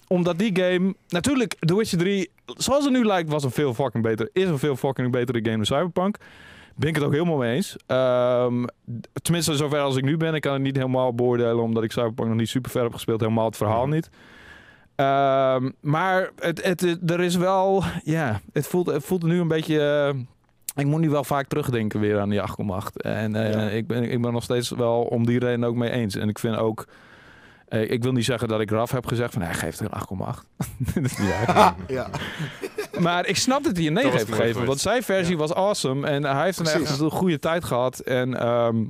omdat die game... Natuurlijk, The Witcher 3, zoals het nu lijkt, was een veel fucking beter... is een veel fucking betere game dan Cyberpunk. Ben ik het ook helemaal mee eens. Ehm, tenminste, zover als ik nu ben. Ik kan het niet helemaal beoordelen, omdat ik Cyberpunk nog niet super ver heb gespeeld. Helemaal het verhaal Mhm. niet. Ehm, maar het, het, er is wel... Ja, het voelt, het voelt nu een beetje... eh, ik moet nu wel vaak terugdenken weer aan die 8,8. En eh, Ja. ik, ben, ik ben nog steeds wel om die reden ook mee eens. En ik vind ook... eh, ik wil niet zeggen dat ik Raf heb gezegd van... Hij geeft er een 8,8. Dat is niet waar. ja. Maar ik snap dat hij een 9 was heeft gegeven. Want zijn versie Ja. was awesome. En hij heeft een echt een goede tijd gehad. En ehm,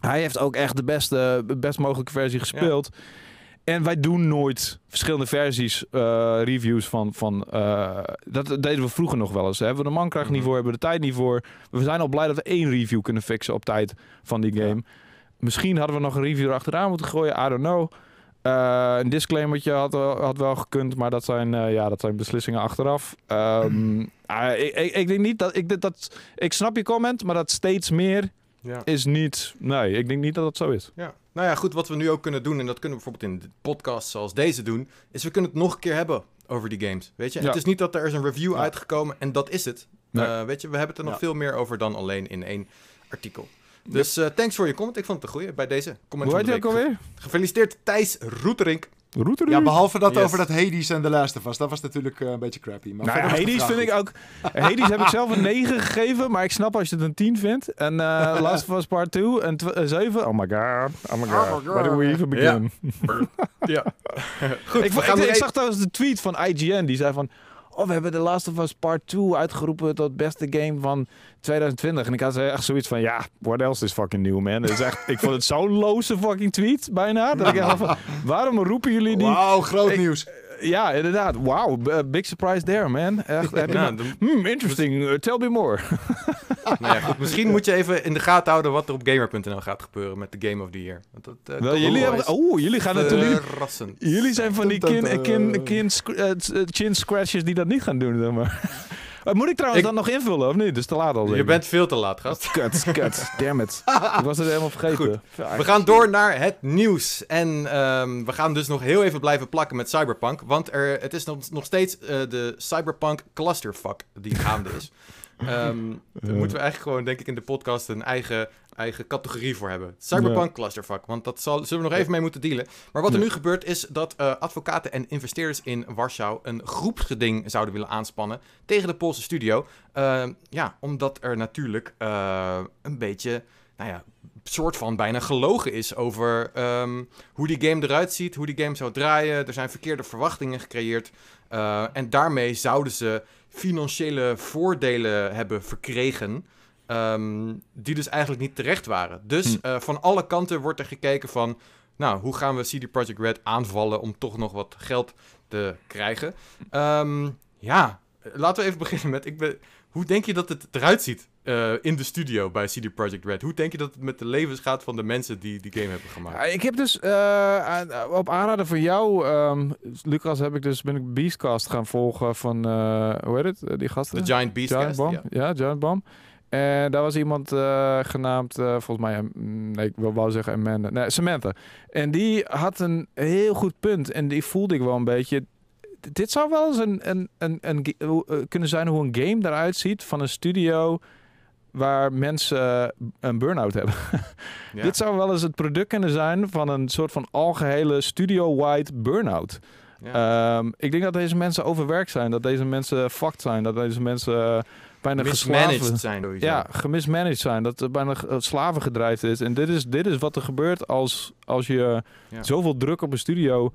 hij heeft ook echt de beste, best mogelijke versie gespeeld. En wij doen nooit verschillende versies, eh, reviews van... van eh, dat deden we vroeger nog wel eens. Hè. Hebben we de mankracht niet Mhm. voor, hebben we de tijd niet voor. We zijn al blij dat we één review kunnen fixen op tijd van die game. Misschien hadden we nog een review erachteraan moeten gooien. I don't know. Eh, een disclaimertje had, had wel gekund, maar dat zijn, eh, ja, dat zijn beslissingen achteraf. Ehm, ah, ik, ik, ik denk niet dat ik dat. Ik snap je comment, maar dat steeds meer Ja. is niet. Nee, ik denk niet dat het zo is. Ja. Nou ja, goed, wat we nu ook kunnen doen, en dat kunnen we bijvoorbeeld in podcasts zoals deze doen, is we kunnen het nog een keer hebben over die games. Weet je, Ja. het is niet dat er is een review Ja. uitgekomen en dat is het. Nee. Eh, weet je, we hebben het er nog veel meer over dan alleen in één artikel. Dus eh, thanks voor je comment. Ik vond het een goeie bij deze comment Hoe heet de je ook alweer? Gefeliciteerd Thijs Roeterink. Router. ja, behalve dat Yes. over dat Hades en The Last of Us. Dat was natuurlijk eh, een beetje crappy. Maar Nou ja, de Hades vind ik ook. Hades heb ik zelf een 9 gegeven, maar ik snap als je het een 10 vindt. En eh Last of Us Part 2 en eh, 7. Oh my god. Oh my god. Oh Where do we even begin? Ja. goed, ik, ik, ik, er e- zag trouwens de tweet van IGN. Die zei van... Oh, we hebben The Last of Us Part 2 uitgeroepen tot beste game van 2020. En ik had echt zoiets van... Ja, what else is fucking new, man? Dat is echt, ik vond het zo'n loze fucking tweet, bijna. Dat ik van... Waarom roepen jullie die... Wauw, groot Ik- nieuws. Ja, inderdaad. Wow, b- big surprise there, man. Echt, heb je Ja, nou- dan- Hmm, interesting. Uh, tell me more. nou ja, goed, misschien moet je even in de gaten houden wat er op gamer.nl gaat gebeuren met de Game of the Year. Want dat, eh, Wel, jullie hebben... Oh, jullie gaan natuurlijk... Jullie zijn van die kin, kin, kin, eh, t- eh, chin scratches die dat niet gaan doen, zeg maar. Eh, Moet ik trouwens Ik- dan nog invullen, of niet? Is te laat al. Je ik. bent veel te laat, gast. Kut, kut. Damn it. ik was het helemaal vergeten. Goed. We gaan door naar het nieuws. En ehm, we gaan dus nog heel even blijven plakken met Cyberpunk. Want er, het is nog, nog steeds eh, de Cyberpunk clusterfuck die gaande is. Daar moeten we eigenlijk gewoon, denk ik, in de podcast een eigen, eigen categorie voor hebben. Cyberpunk clusterfuck. Want dat zal, zullen we nog even mee moeten dealen. Maar wat er Ja. nu gebeurt is dat eh, advocaten en investeerders in Warschau een groepsgeding zouden willen aanspannen tegen de Poolse studio. Ehm, ja, omdat er natuurlijk eh, een beetje, nou ja, soort van bijna gelogen is over ehm, hoe die game eruit ziet, hoe die game zou draaien. Er zijn verkeerde verwachtingen gecreëerd. eh, en daarmee zouden ze financiële voordelen hebben verkregen. Ehm, die dus eigenlijk niet terecht waren. Dus Hm. eh, van alle kanten wordt er gekeken van... Nou, hoe gaan we CD Projekt Red aanvallen om toch nog wat geld te krijgen? Ehm, ja, laten we even beginnen met... Ik ben, hoe denk je dat het eruit ziet eh, in de studio bij CD Projekt Red? Hoe denk je dat het met de levens gaat van de mensen die die game hebben gemaakt? Ik heb dus eh, op aanraden van jou, ehm, Lucas, heb ik dus ben ik Beastcast gaan volgen van hoe heet het? Die gasten? De Giant Beast Giant Bomb. ja. Ja, Giant Bomb. En daar was iemand eh, genaamd, eh, volgens mij, mm, nee, ik wil wel zeggen Amanda, nee, Samantha. En die had een heel goed punt en die voelde ik wel een beetje. Dit zou wel eens een, een, een, een, eh, kunnen zijn hoe een game eruit ziet van een studio waar mensen eh, een burn-out hebben. Ja. Dit zou wel eens het product kunnen zijn van een soort van algehele studio-wide burn-out. Ja. Ehm, ik denk dat deze mensen overwerkt zijn, dat deze mensen fucked zijn, dat deze mensen bijna geslaven zijn. sowieso. Ja, gemismanaged zijn, dat er bijna uh, slavengedreigd is. En dit is, dit is wat er gebeurt als, als je Ja. zoveel druk op een studio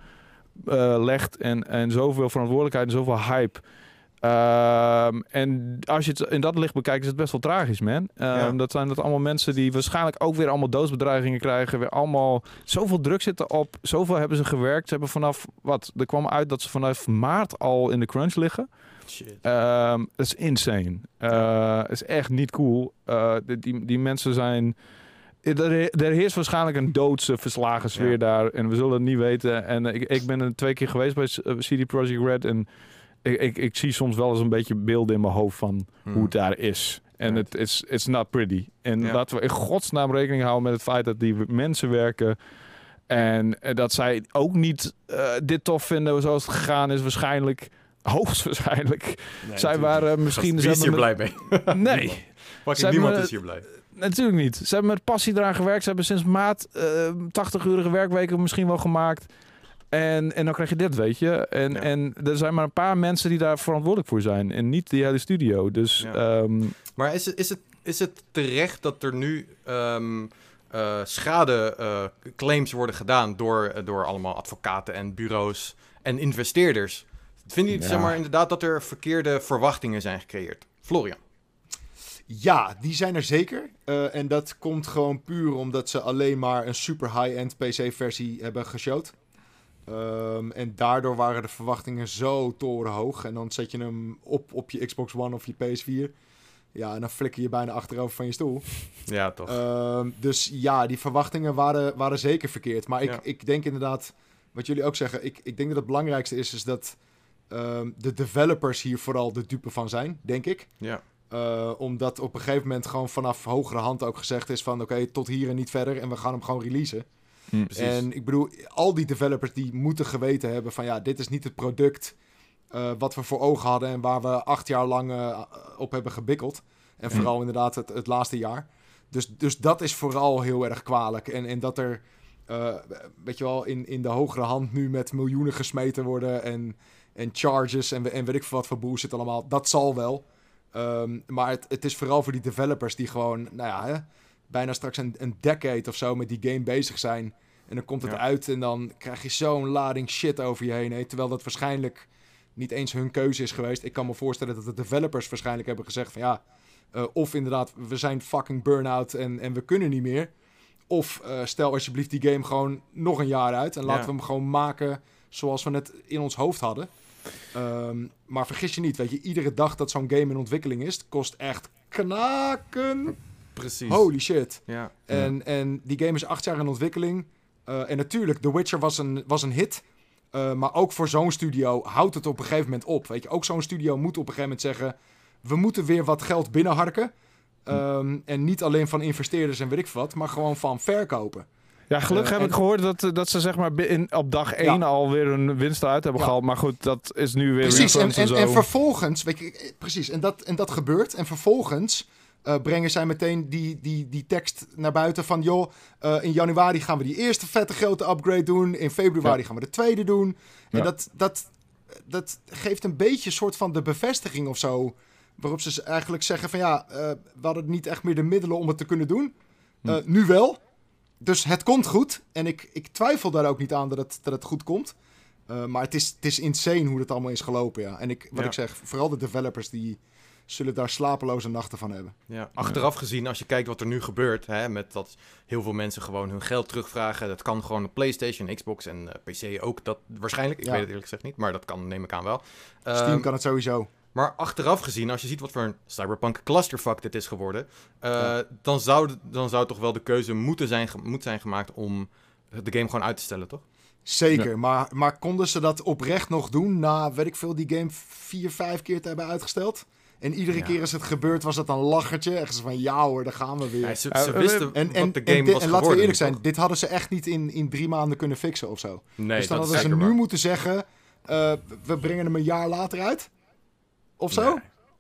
eh, legt en, en zoveel verantwoordelijkheid en zoveel hype. Ehm, en als je het in dat licht bekijkt, is het best wel tragisch, man. Ehm, Ja. Dat zijn dat allemaal mensen die waarschijnlijk ook weer allemaal doodsbedreigingen krijgen. Weer allemaal zoveel druk zitten op. Zoveel hebben ze gewerkt. Ze hebben vanaf wat? Er kwam uit dat ze vanaf maart al in de crunch liggen. Shit. Dat is insane. Eh, is echt niet cool. Eh, die, die, mensen zijn. Er, er heerst waarschijnlijk een doodse verslagen sfeer Ja. daar. En we zullen het niet weten. En eh, ik, ik ben er twee keer geweest bij eh, CD Projekt Red. En ik, ik, ik zie soms wel eens een beetje beelden in mijn hoofd van Hmm. hoe het daar is. En Right. het is it's not pretty. En Ja. laten we in godsnaam rekening houden met het feit dat die mensen werken. En eh, dat zij ook niet eh, dit tof vinden zoals het gegaan is. Waarschijnlijk, hoogstwaarschijnlijk. Nee, zij waren misschien... Wie ze is hier blij mee? Nee, Fucking niemand is hier blij. natuurlijk niet. Ze hebben met passie eraan gewerkt. Ze hebben sinds maart eh 80-urige werkweken misschien wel gemaakt. En, en dan krijg je dit, weet je. En, Ja. en er zijn maar een paar mensen die daar verantwoordelijk voor zijn. En niet die hele studio. Dus Ja. ehm, Maar is het, is het, is het terecht dat er nu ehm schadeclaims worden gedaan door, eh, door allemaal advocaten en bureaus en investeerders? Vinden jullie Ja. zeg maar, inderdaad dat er verkeerde verwachtingen zijn gecreëerd? Florian. Ja, die zijn er zeker. Eh, en dat komt gewoon puur omdat ze alleen maar een super high-end PC-versie hebben geshowd. Ehm, en daardoor waren de verwachtingen zo torenhoog. En dan zet je hem op op je Xbox One of je PS4. Ja, en dan flikker je bijna achterover van je stoel. Ja, toch. Ehm, dus ja, die verwachtingen waren, waren zeker verkeerd. Maar ik, Ja. ik denk inderdaad, wat jullie ook zeggen, ik, ik denk dat het belangrijkste is, is dat ehm, de developers hier vooral de dupe van zijn, denk ik. ja. Eh, omdat op een gegeven moment gewoon vanaf hogere hand ook gezegd is van oké, tot hier en niet verder en we gaan hem gewoon releasen. Precies. En ik bedoel, al die developers die moeten geweten hebben van ja, dit is niet het product eh, wat we voor ogen hadden en waar we acht jaar lang eh, op hebben gebikkeld. En vooral inderdaad het, het laatste jaar. Dus, dus dat is vooral heel erg kwalijk. En, en dat er, eh, weet je wel, in, in de hogere hand nu met miljoenen gesmeten worden en, en charges en, en weet ik veel wat voor bullshit allemaal. Dat zal wel. Ehm, maar het, het is vooral voor die developers die gewoon, nou ja, hè, bijna straks een, een decade of zo met die game bezig zijn. En dan komt het Ja. uit en dan krijg je zo'n lading shit over je heen. Hè? Terwijl dat waarschijnlijk niet eens hun keuze is geweest. Ik kan me voorstellen dat de developers waarschijnlijk hebben gezegd van ja... eh, of inderdaad, we zijn fucking burn-out en, en we kunnen niet meer. Of eh, stel alsjeblieft die game gewoon nog een jaar uit. En laten Ja. we hem gewoon maken zoals we het in ons hoofd hadden. Ehm, maar vergis je niet, weet je, iedere dag dat zo'n game in ontwikkeling is, kost echt knaken. Precies. Holy shit. Ja. En, en die game is acht jaar in ontwikkeling. Eh, en natuurlijk, The Witcher was een, was een hit. Eh, maar ook voor zo'n studio houdt het op een gegeven moment op. Weet je, ook zo'n studio moet op een gegeven moment zeggen... we moeten weer wat geld binnenharken. Ehm, En niet alleen van investeerders en weet ik wat, maar gewoon van verkopen. Ja, gelukkig Eh, heb en- ik gehoord dat, dat ze zeg maar in, op dag 1 alweer een winst uit hebben gehaald. Maar goed, dat is nu weer Precies, refunds en, en, zo. en vervolgens, weet je, eh, precies, en dat, en dat gebeurt. En vervolgens eh, brengen zij meteen die, die, die tekst naar buiten van... joh, eh, in januari gaan we die eerste vette grote upgrade doen. In februari Ja. gaan we de tweede doen. En dat, dat, dat geeft een beetje een soort van de bevestiging of zo... waarop ze eigenlijk zeggen van ja, eh, we hadden niet echt meer de middelen om het te kunnen doen. Hm. Eh, Nu wel. Dus het komt goed. En ik, ik twijfel daar ook niet aan dat het, dat het goed komt. Uh, maar het is, het is insane hoe het allemaal is gelopen, ja. En ik, wat Ja. ik zeg, vooral de developers die zullen daar slapeloze nachten van hebben. Ja, achteraf gezien, als je kijkt wat er nu gebeurt, hè, met dat heel veel mensen gewoon hun geld terugvragen. Dat kan gewoon op PlayStation, Xbox en eh, PC ook. Dat waarschijnlijk, ik Ja. weet het eerlijk gezegd niet, maar dat kan, neem ik aan wel. Steam Ehm, kan het sowieso. Maar achteraf gezien, als je ziet wat voor een cyberpunk clusterfuck dit is geworden, eh, Ja. dan, zou, dan zou toch wel de keuze moeten zijn, moet zijn gemaakt om de game gewoon uit te stellen, toch? Zeker, maar, maar konden ze dat oprecht nog doen na, weet ik veel, die game vier, vijf keer te hebben uitgesteld? En iedere Ja. keer als het gebeurt was dat een lachertje. Echt zo van, ja hoor, daar gaan we weer. Ja, ze, ze wisten en, en, wat de en, game was en laten we eerlijk zijn, toch? dit hadden ze echt niet in, in drie maanden kunnen fixen of zo. Nee, dus dan dat is hadden ze nu waar. moeten zeggen, eh, we brengen hem een jaar later uit. Of zo? Nee.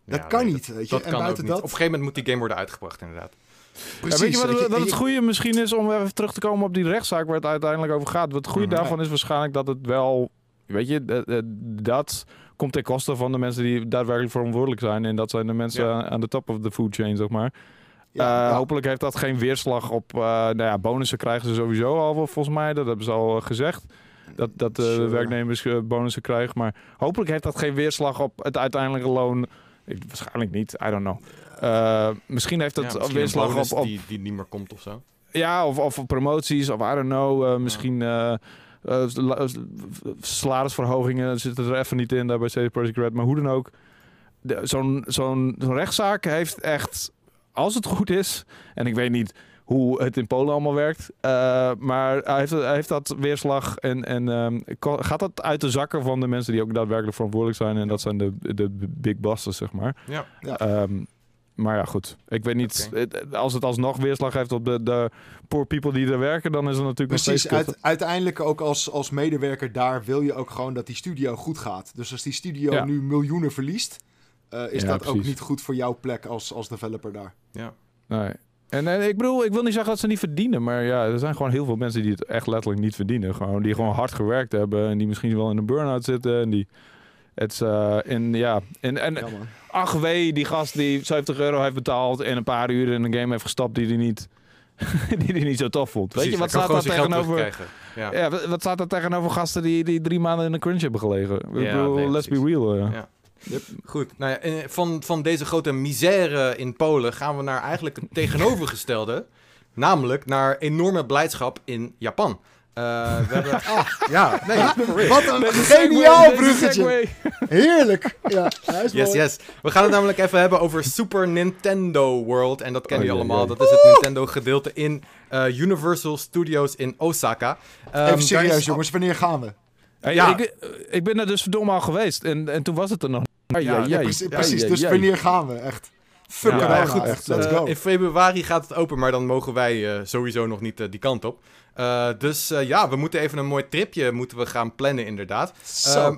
Dat Ja, kan nee, niet, weet je. Dat en kan ook buiten niet. dat, Op een gegeven moment moet die game worden uitgebracht, inderdaad. precies. ja, weet je wat, weet je, wat en het goede misschien is om even terug te komen op die rechtszaak waar het uiteindelijk over gaat? Wat het goede Mhm. daarvan is waarschijnlijk dat het wel Weet je, dat- komt ten koste van de mensen die daadwerkelijk verantwoordelijk zijn. En dat zijn de mensen Ja. aan- de top of the food chain, zeg maar. Ja, Eh, ja. Hopelijk heeft dat geen weerslag op... eh, nou ja, bonussen krijgen ze sowieso al, volgens mij. Dat hebben ze al eh, gezegd. Dat, dat de Sure. werknemers eh, bonussen krijgen. Maar hopelijk heeft dat geen weerslag op het uiteindelijke loon. Ik, waarschijnlijk niet, I don't know. Eh, misschien heeft Ja, misschien een weerslag op, op Die, die niet meer komt of zo. ja, of, of promoties, of I don't know. eh, misschien eh, eh, la- salarisverhogingen zitten er even niet in daar bij CD Projekt Red. Maar hoe dan ook. zo'n zo'n rechtszaak heeft echt, als het goed is... En ik weet niet hoe het in Polen allemaal werkt. eh, maar hij heeft, hij heeft dat weerslag en, en ehm, gaat dat uit de zakken van de mensen die ook daadwerkelijk verantwoordelijk zijn. En dat zijn de, de big bosses, zeg maar. Ja. Ja. Ehm, maar ja, goed. Ik weet niet. Als het alsnog weerslag heeft op de, de poor people die er werken, dan is het natuurlijk Precies, steeds kut. uit, uiteindelijk ook als, als medewerker daar wil je ook gewoon dat die studio goed gaat. Dus als die studio Ja. nu miljoenen verliest, eh, is Ja, dat ook niet goed voor jouw plek als, als developer daar. Ja. Nee. En, en ik bedoel, ik wil niet zeggen dat ze niet verdienen, maar ja, er zijn gewoon heel veel mensen die het echt letterlijk niet verdienen. Gewoon, die gewoon hard gewerkt hebben en die misschien wel in een burn-out zitten. En die. Het eh, en ja, en, en Ja, man. ach wee, die gast die 70 euro heeft betaald en een paar uur in een game heeft gestapt die hij niet, die die niet zo tof vond. Precies, Weet je, wat staat daar tegenover? Ja. Ja, wat, staat er tegenover gasten die, die drie maanden in een crunch hebben gelegen? Ik Ja, bedoel, nee, let's be real. eh. Ja. Goed, nou ja, en van, van deze grote misère in Polen gaan we naar eigenlijk het tegenovergestelde. namelijk naar enorme blijdschap in Japan. Eh, we hebben... Ah, ja, nee, real. Wat een geniaal bruggetje. Heerlijk. Ja, hij is Yes, mooi. yes. We gaan het namelijk even hebben over Super Nintendo World. En dat kennen Oh, jullie jee, allemaal. jee. Dat is het Nintendo gedeelte in eh, Universal Studios in Osaka. Ehm, Even is- serieus jongens, wanneer gaan we? Ja. ik, ik ben er dus verdomme al geweest en, en toen was het er nog. Ja, Ja, Ja, precies, dus wanneer gaan we? Echt. Fuck Ja, goed, echt. Let's Eh, go. in februari gaat het open, maar dan mogen wij eh, sowieso nog niet eh, die kant op. Dus ja, we moeten even een mooi tripje moeten we gaan plannen inderdaad.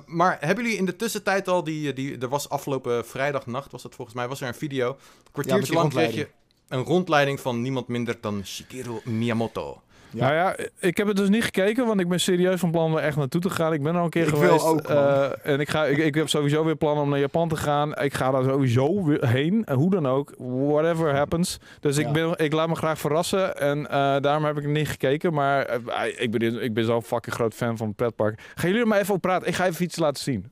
Maar hebben jullie in de tussentijd al die, die... Er was afgelopen vrijdagnacht, was dat volgens mij, was er een video. Een kwartiertje lang kreeg je een rondleiding van niemand minder dan Shigeru Miyamoto. Ja. Nou ja, ik heb het dus niet gekeken, want ik ben serieus van plan om er echt naartoe te gaan. Ik ben al een keer Ik wil geweest. ook, eh, en ik, ga, ik, ik heb sowieso weer plannen om naar Japan te gaan. Ik ga daar sowieso weer heen, eh, hoe dan ook. Whatever happens. Dus ik, Ja. ben, ik laat me graag verrassen. En eh, daarom heb ik niet gekeken. Maar ik, ben, ik ben zo'n fucking groot fan van pretpark. Gaan jullie er maar even op praten? Ik ga even iets laten zien.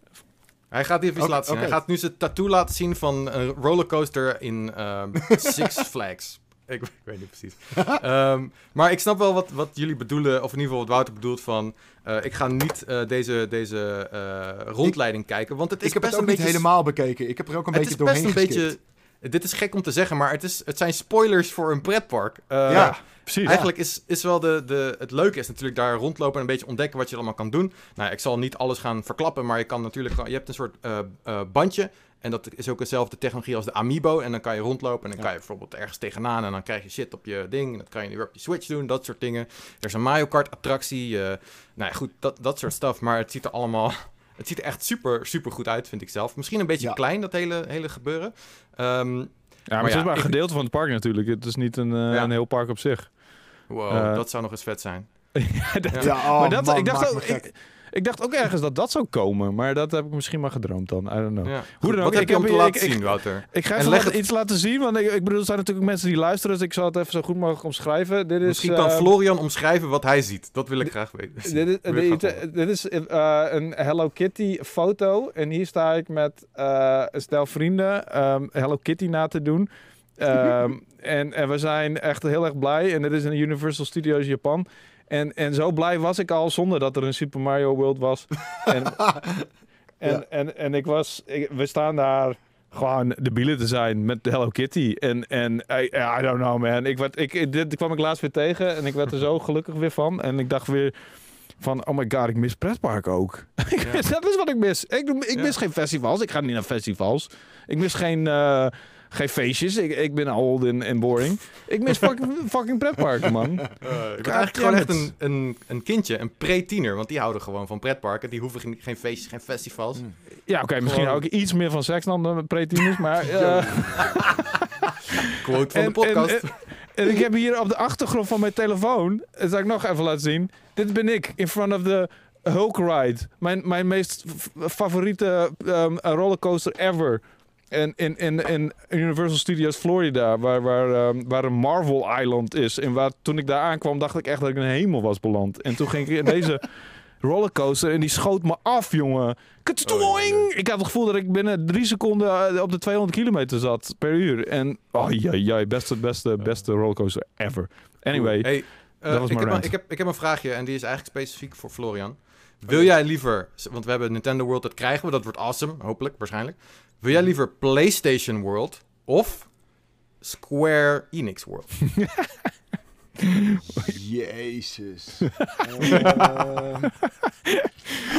Hij gaat hier iets laten zien. Hij gaat nu zijn tattoo laten zien van een rollercoaster in ehm, Six Flags. Ik, ik weet niet precies. Ehm, maar ik snap wel wat, wat jullie bedoelen, of in ieder geval wat Wouter bedoelt van... eh, ik ga niet eh, deze, deze eh, rondleiding kijken, want het is ik heb best het ook een niet beetje... helemaal bekeken. Ik heb er ook een het beetje best doorheen een geskipt. beetje... Dit is gek om te zeggen, maar het, is, het zijn spoilers voor een pretpark. Eh, Ja, Precies. Eigenlijk is, is wel de, de, het leuke is natuurlijk daar rondlopen en een beetje ontdekken wat je allemaal kan doen. Nou, ik zal niet alles gaan verklappen, maar je kan natuurlijk je hebt een soort eh, eh, bandje. En dat is ook dezelfde technologie als de Amiibo. En dan kan je rondlopen en dan Ja. kan je bijvoorbeeld ergens tegenaan en dan krijg je shit op je ding. En dat kan je nu weer op je Switch doen, dat soort dingen. Er is een Mario Kart attractie. nou ja, goed, dat, dat soort stuff. Maar het ziet er allemaal, het ziet er echt super, super goed uit, vind ik zelf. Misschien een beetje Ja. klein, dat hele, hele gebeuren. Ehm, Ja, maar, Maar het ja, is maar een ik- gedeelte van het park natuurlijk. Het is niet een, eh, Ja. een heel park op zich. wow, Eh, dat zou nog eens vet zijn. ja, dat, Ja. Ja, oh, maar dat, man, ik, dacht ook, ik, ik dacht ook ergens dat dat zou komen. Maar dat heb ik misschien maar gedroomd dan. I don't know. Ja. Hoe dan ook, Wat heb ik je om heb te laten zien, Wouter? Ik ga En even iets laten zien, want ik, ik bedoel, er zijn natuurlijk mensen die luisteren, dus ik zal het even zo goed mogelijk omschrijven. Dit is, Misschien kan eh, Florian omschrijven wat hij ziet. Dat wil ik graag weten. Dit is, dit, dit eh, een Hello Kitty foto. En hier sta ik met eh, een stel vrienden ehm, Hello Kitty na te doen. Ehm, en, en we zijn echt heel erg blij. En dit is in Universal Studios Japan. En, en zo blij was ik al zonder dat er een Super Mario World was. en, en, Ja. en, en ik was, ik- we staan daar gewoon de bielen te zijn met Hello Kitty. En, en I, I don't know man. Ik werd, ik, dit kwam ik laatst weer tegen en ik werd er zo gelukkig weer van. En ik dacht weer van, oh my god, ik mis pretpark ook. Ja. Dat is wat ik mis. Ik, ik Ja. mis geen festivals. Ik ga niet naar festivals. Ik mis geen, eh, geen feestjes. Ik, ik ben old en, boring. Ik mis fucking, fucking pretparken, man. Eh, ik ben God eigenlijk gewoon echt een, een, een kindje, een pre-tiener. Want die houden gewoon van pretparken. Die hoeven geen, geen feestjes, geen festivals. Ja, oké, misschien Gewoon- ook iets meer van seks dan de pre-tieners, maar... eh, Quote van de podcast. En, en ik heb hier op de achtergrond van mijn telefoon, dat zal ik nog even laten zien. Dit ben ik in front of the Hulk Ride. Mijn, mijn meest favoriete ehm, rollercoaster ever. En in, in, in Universal Studios Florida, waar, waar, ehm, waar een Marvel Island is. En waar, toen ik daar aankwam, dacht ik echt dat ik in de hemel was beland. En toen ging ik in deze rollercoaster en die schoot me af, jongen. Katstoing! Ik had het gevoel dat ik binnen drie seconden eh, op de 200 kilometer zat per uur. En, oh ja, ja, beste, beste, beste rollercoaster ever. Anyway, Hey, eh, dat was ik, mijn heb, een- ik, heb, ik heb een vraagje en die is eigenlijk specifiek voor Florian. Wil jij liever, want we hebben Nintendo World, dat krijgen we, dat wordt awesome, hopelijk, waarschijnlijk. Wil jij liever PlayStation World of Square Enix World? Jezus. Ehm.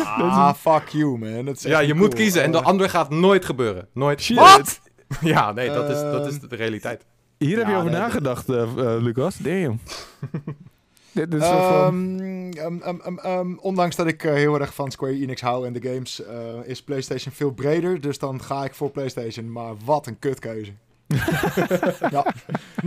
ah, fuck you, man. Dat is ja, je moet kiezen en de Eh, andere gaat nooit gebeuren. Nooit. Wat? Ja, nee, dat is, dat is Ehm. de realiteit. hier heb je over nee, nagedacht, eh, eh, Lucas. Damn. Dit, dit Ehm, ehm, ehm, ondanks dat ik eh, heel erg van Square Enix hou en de games, eh, is PlayStation veel breder. Dus dan ga ik voor PlayStation. Maar wat een kutkeuze. ja,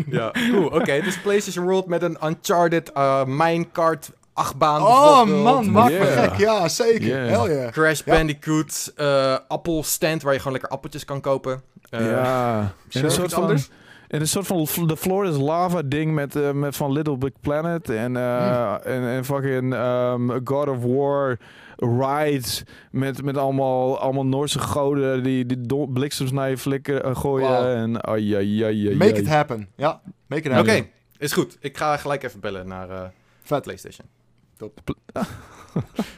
Ja, cool. Oké, dus PlayStation World met een Uncharted uh, minecart achtbaan Oh man, maak me gek. Ja, zeker. Yeah. Hell yeah. Crash Ja. Bandicoot, eh Apple stand waar je gewoon lekker appeltjes kan kopen. Eh, ja. En een soort Iets van... anders? En een soort van de Floor is Lava ding met, eh, met van Little Big Planet en, eh, en, en fucking ehm, God of War rides met, met allemaal, allemaal Noorse goden die, die bliksems naar je flikken eh, gooien. Wow. En oh, ja, ja, ja, Make it happen. Ja, make it Oké, happen. is goed. Ik ga gelijk even bellen naar eh, Vet. PlayStation. Top.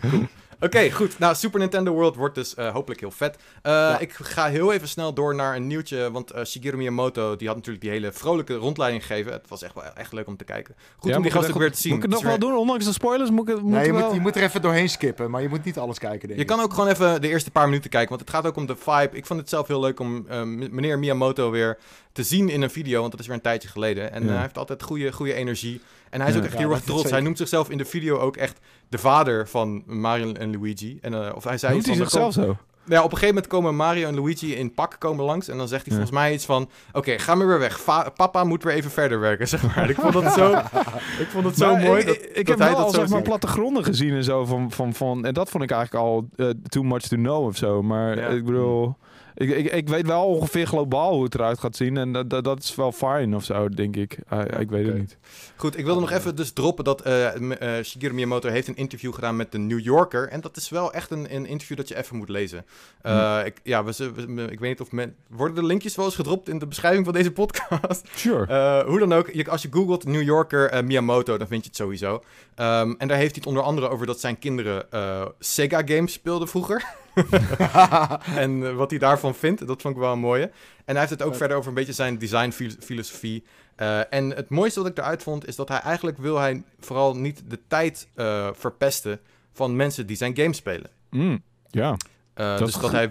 Cool. Oké, goed. Nou, Super Nintendo World wordt dus eh, hopelijk heel vet. Eh, Ik ga heel even snel door naar een nieuwtje. Want eh, Shigeru Miyamoto die had natuurlijk die hele vrolijke rondleiding gegeven. Het was echt wel echt leuk om te kijken. Goed Ja, om die gast ook weer te zien. Moet ik het nog wel doen? Ondanks de spoilers moet ik moet Nee, je wel... moet, je moet er even doorheen skippen, maar je moet niet alles kijken, denk Je ik. kan ook gewoon even de eerste paar minuten kijken, want het gaat ook om de vibe. Ik vond het zelf heel leuk om eh, meneer Miyamoto weer te zien in een video, want dat is weer een tijdje geleden. En Ja. hij heeft altijd goede, goede energie. En hij is Ja. ook echt Ja, heel dat erg trots. Hij zeker. noemt zichzelf in de video ook echt de vader van Mario en Luigi. En, eh, of hij zei Noemt hij van, zichzelf zo? ja, op een gegeven moment komen Mario en Luigi in pak komen langs. En dan zegt hij Ja. volgens mij iets van... Oké, ga maar weer weg. Va- papa moet weer even verder werken, zeg maar. Ik vond dat zo, ik vond het zo Maar mooi Ik, dat, ik, dat heb hij wel dat al zeg maar plattegronden gezien en zo van, van, van en dat vond ik eigenlijk al eh, too much to know of zo. Maar Ja. ik bedoel, ik, ik, ik weet wel ongeveer globaal hoe het eruit gaat zien en dat, dat, dat is wel fine of zo, denk ik. Ah, ik weet het niet. Goed, ik wilde nog even dus droppen dat eh, eh, Shigeru Miyamoto heeft een interview gedaan met de New Yorker. En dat is wel echt een, een interview dat je even moet lezen. Eh, ik, ja, we, ik weet niet of men... Worden de linkjes wel eens gedropt in de beschrijving van deze podcast? Sure. Eh, hoe dan ook, je, als je googelt New Yorker eh, Miyamoto, dan vind je het sowieso. Ehm, en daar heeft hij het onder andere over dat zijn kinderen eh, Sega games speelden vroeger. en eh, wat hij daarvan vindt, dat vond ik wel een mooie. En hij heeft het ook Ja. verder over een beetje zijn designfilosofie. Eh en het mooiste wat ik eruit vond, is dat hij eigenlijk wil hij vooral niet de tijd eh, verpesten van mensen die zijn game spelen. Mm, ja. Eh, Dat dus dat hij,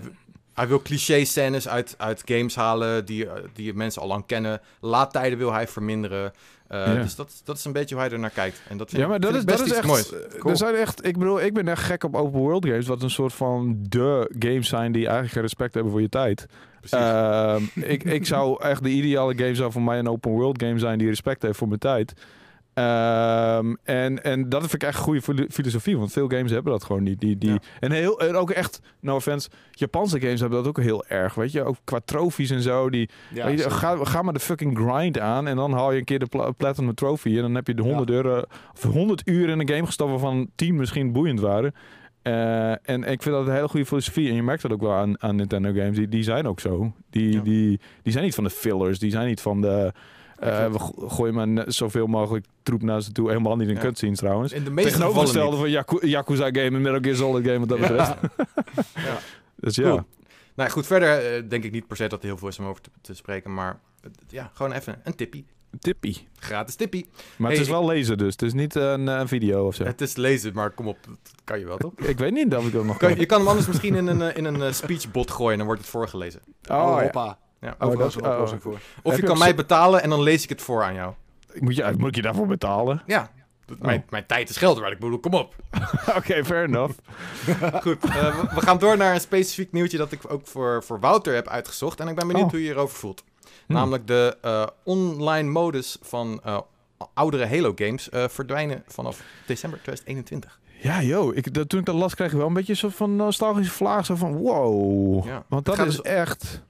hij wil cliché-scènes uit, uit games halen die, eh, die mensen al lang kennen. Laadtijden wil hij verminderen. Eh, Ja. Dus dat, dat is een beetje hoe hij er naar kijkt. En dat vind, Ja, maar dat is, dat is echt. moois. eh, Cool. Er zijn echt. Ik bedoel, ik ben echt gek op open world games, wat een soort van de games zijn die eigenlijk respect hebben voor je tijd. Ehm, ik, ik zou echt de ideale game zou voor mij een open world game zijn die respect heeft voor mijn tijd. Ehm, en, en dat vind ik echt een goede filo- filosofie, want veel games hebben dat gewoon niet. Die, die, Ja. en, heel, en ook echt, no offense, Japanse games hebben dat ook heel erg, weet je. Ook qua trofies en zo. Die, Ja, je, ga, ga maar de fucking grind aan en dan haal je een keer de pla- platinum trophy en dan heb je de 100 euro of 100 uur in een game gestopt waarvan 10 misschien boeiend waren. Eh, en ik vind dat een hele goede filosofie. En je merkt dat ook wel aan, aan Nintendo games. Die, die zijn ook zo. Die, die, die zijn niet van de fillers. Die zijn niet van de... klopt. we go- gooien maar zoveel mogelijk troep naar ze toe. Helemaal niet in Ja. cutscenes trouwens. in de meeste gevallen Tegenovergestelde van Yaku- Yakuza game en Metal Gear Solid game wat dat betreft. Ja. Dus ja. Cool. Nou goed, verder eh, denk ik niet per se dat er heel veel is om over te, te spreken. Maar ja, gewoon even een tippie. Tippie. Gratis tippie. Maar Hey, het is wel lezen dus. Het is niet een, eh, video of zo. Het is lezen, maar kom op, dat kan je wel toch? Ik weet niet of ik dat nog Kan, kan. je kan hem anders misschien in een, in een speechbot gooien, dan wordt het voorgelezen. Oh, Oh, ja. Ja. Overal dat- is een oh. oplossing voor. Of je je kan mij zo- betalen en dan lees ik het voor aan jou. Moet, je, moet ik je daarvoor betalen? Ja, dat- mijn, mijn tijd is geld waard. Ik bedoel, kom op. Oké, fair enough. Goed, eh, we, we gaan door naar een specifiek nieuwtje dat ik ook voor, voor Wouter heb uitgezocht. En ik ben benieuwd Oh. hoe je hierover voelt. Hm. Namelijk de eh, online modus van eh, oudere Halo games eh, verdwijnen vanaf december 2021. Ja, yo, ik, dat, toen ik dat las kreeg ik wel een beetje een soort van nostalgische vlaag. Zo van, wow. Ja. Want dat is dus- echt...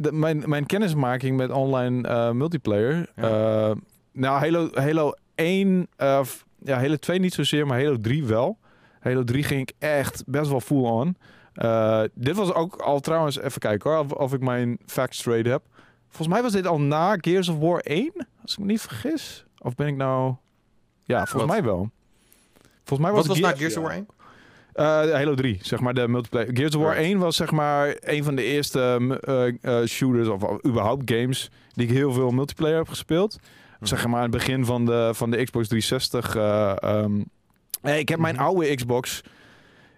De, mijn, mijn kennismaking met online eh, multiplayer. Ja. eh, nou, Halo, Halo 1... eh, f- ja, Halo 2 niet zozeer, maar Halo 3 wel. Halo 3 ging ik echt best wel full on. Eh, dit was ook al trouwens... Even kijken hoor, of, of ik mijn facts straight heb. Volgens mij was dit al na Gears of War 1. Als ik me niet vergis. Of ben ik nou... Ja, volgens Wat? mij wel. Volgens mij was Wat was Gears- nou Gears of War 1? Eh, Halo 3, zeg maar, de multiplayer. Gears of War Right. 1 was zeg maar een van de eerste eh, eh, shooters of of überhaupt games die ik heel veel multiplayer heb gespeeld. Zeg maar aan het begin van de, van de Xbox 360. eh, ehm, eh, ik heb mijn Mhm. oude Xbox,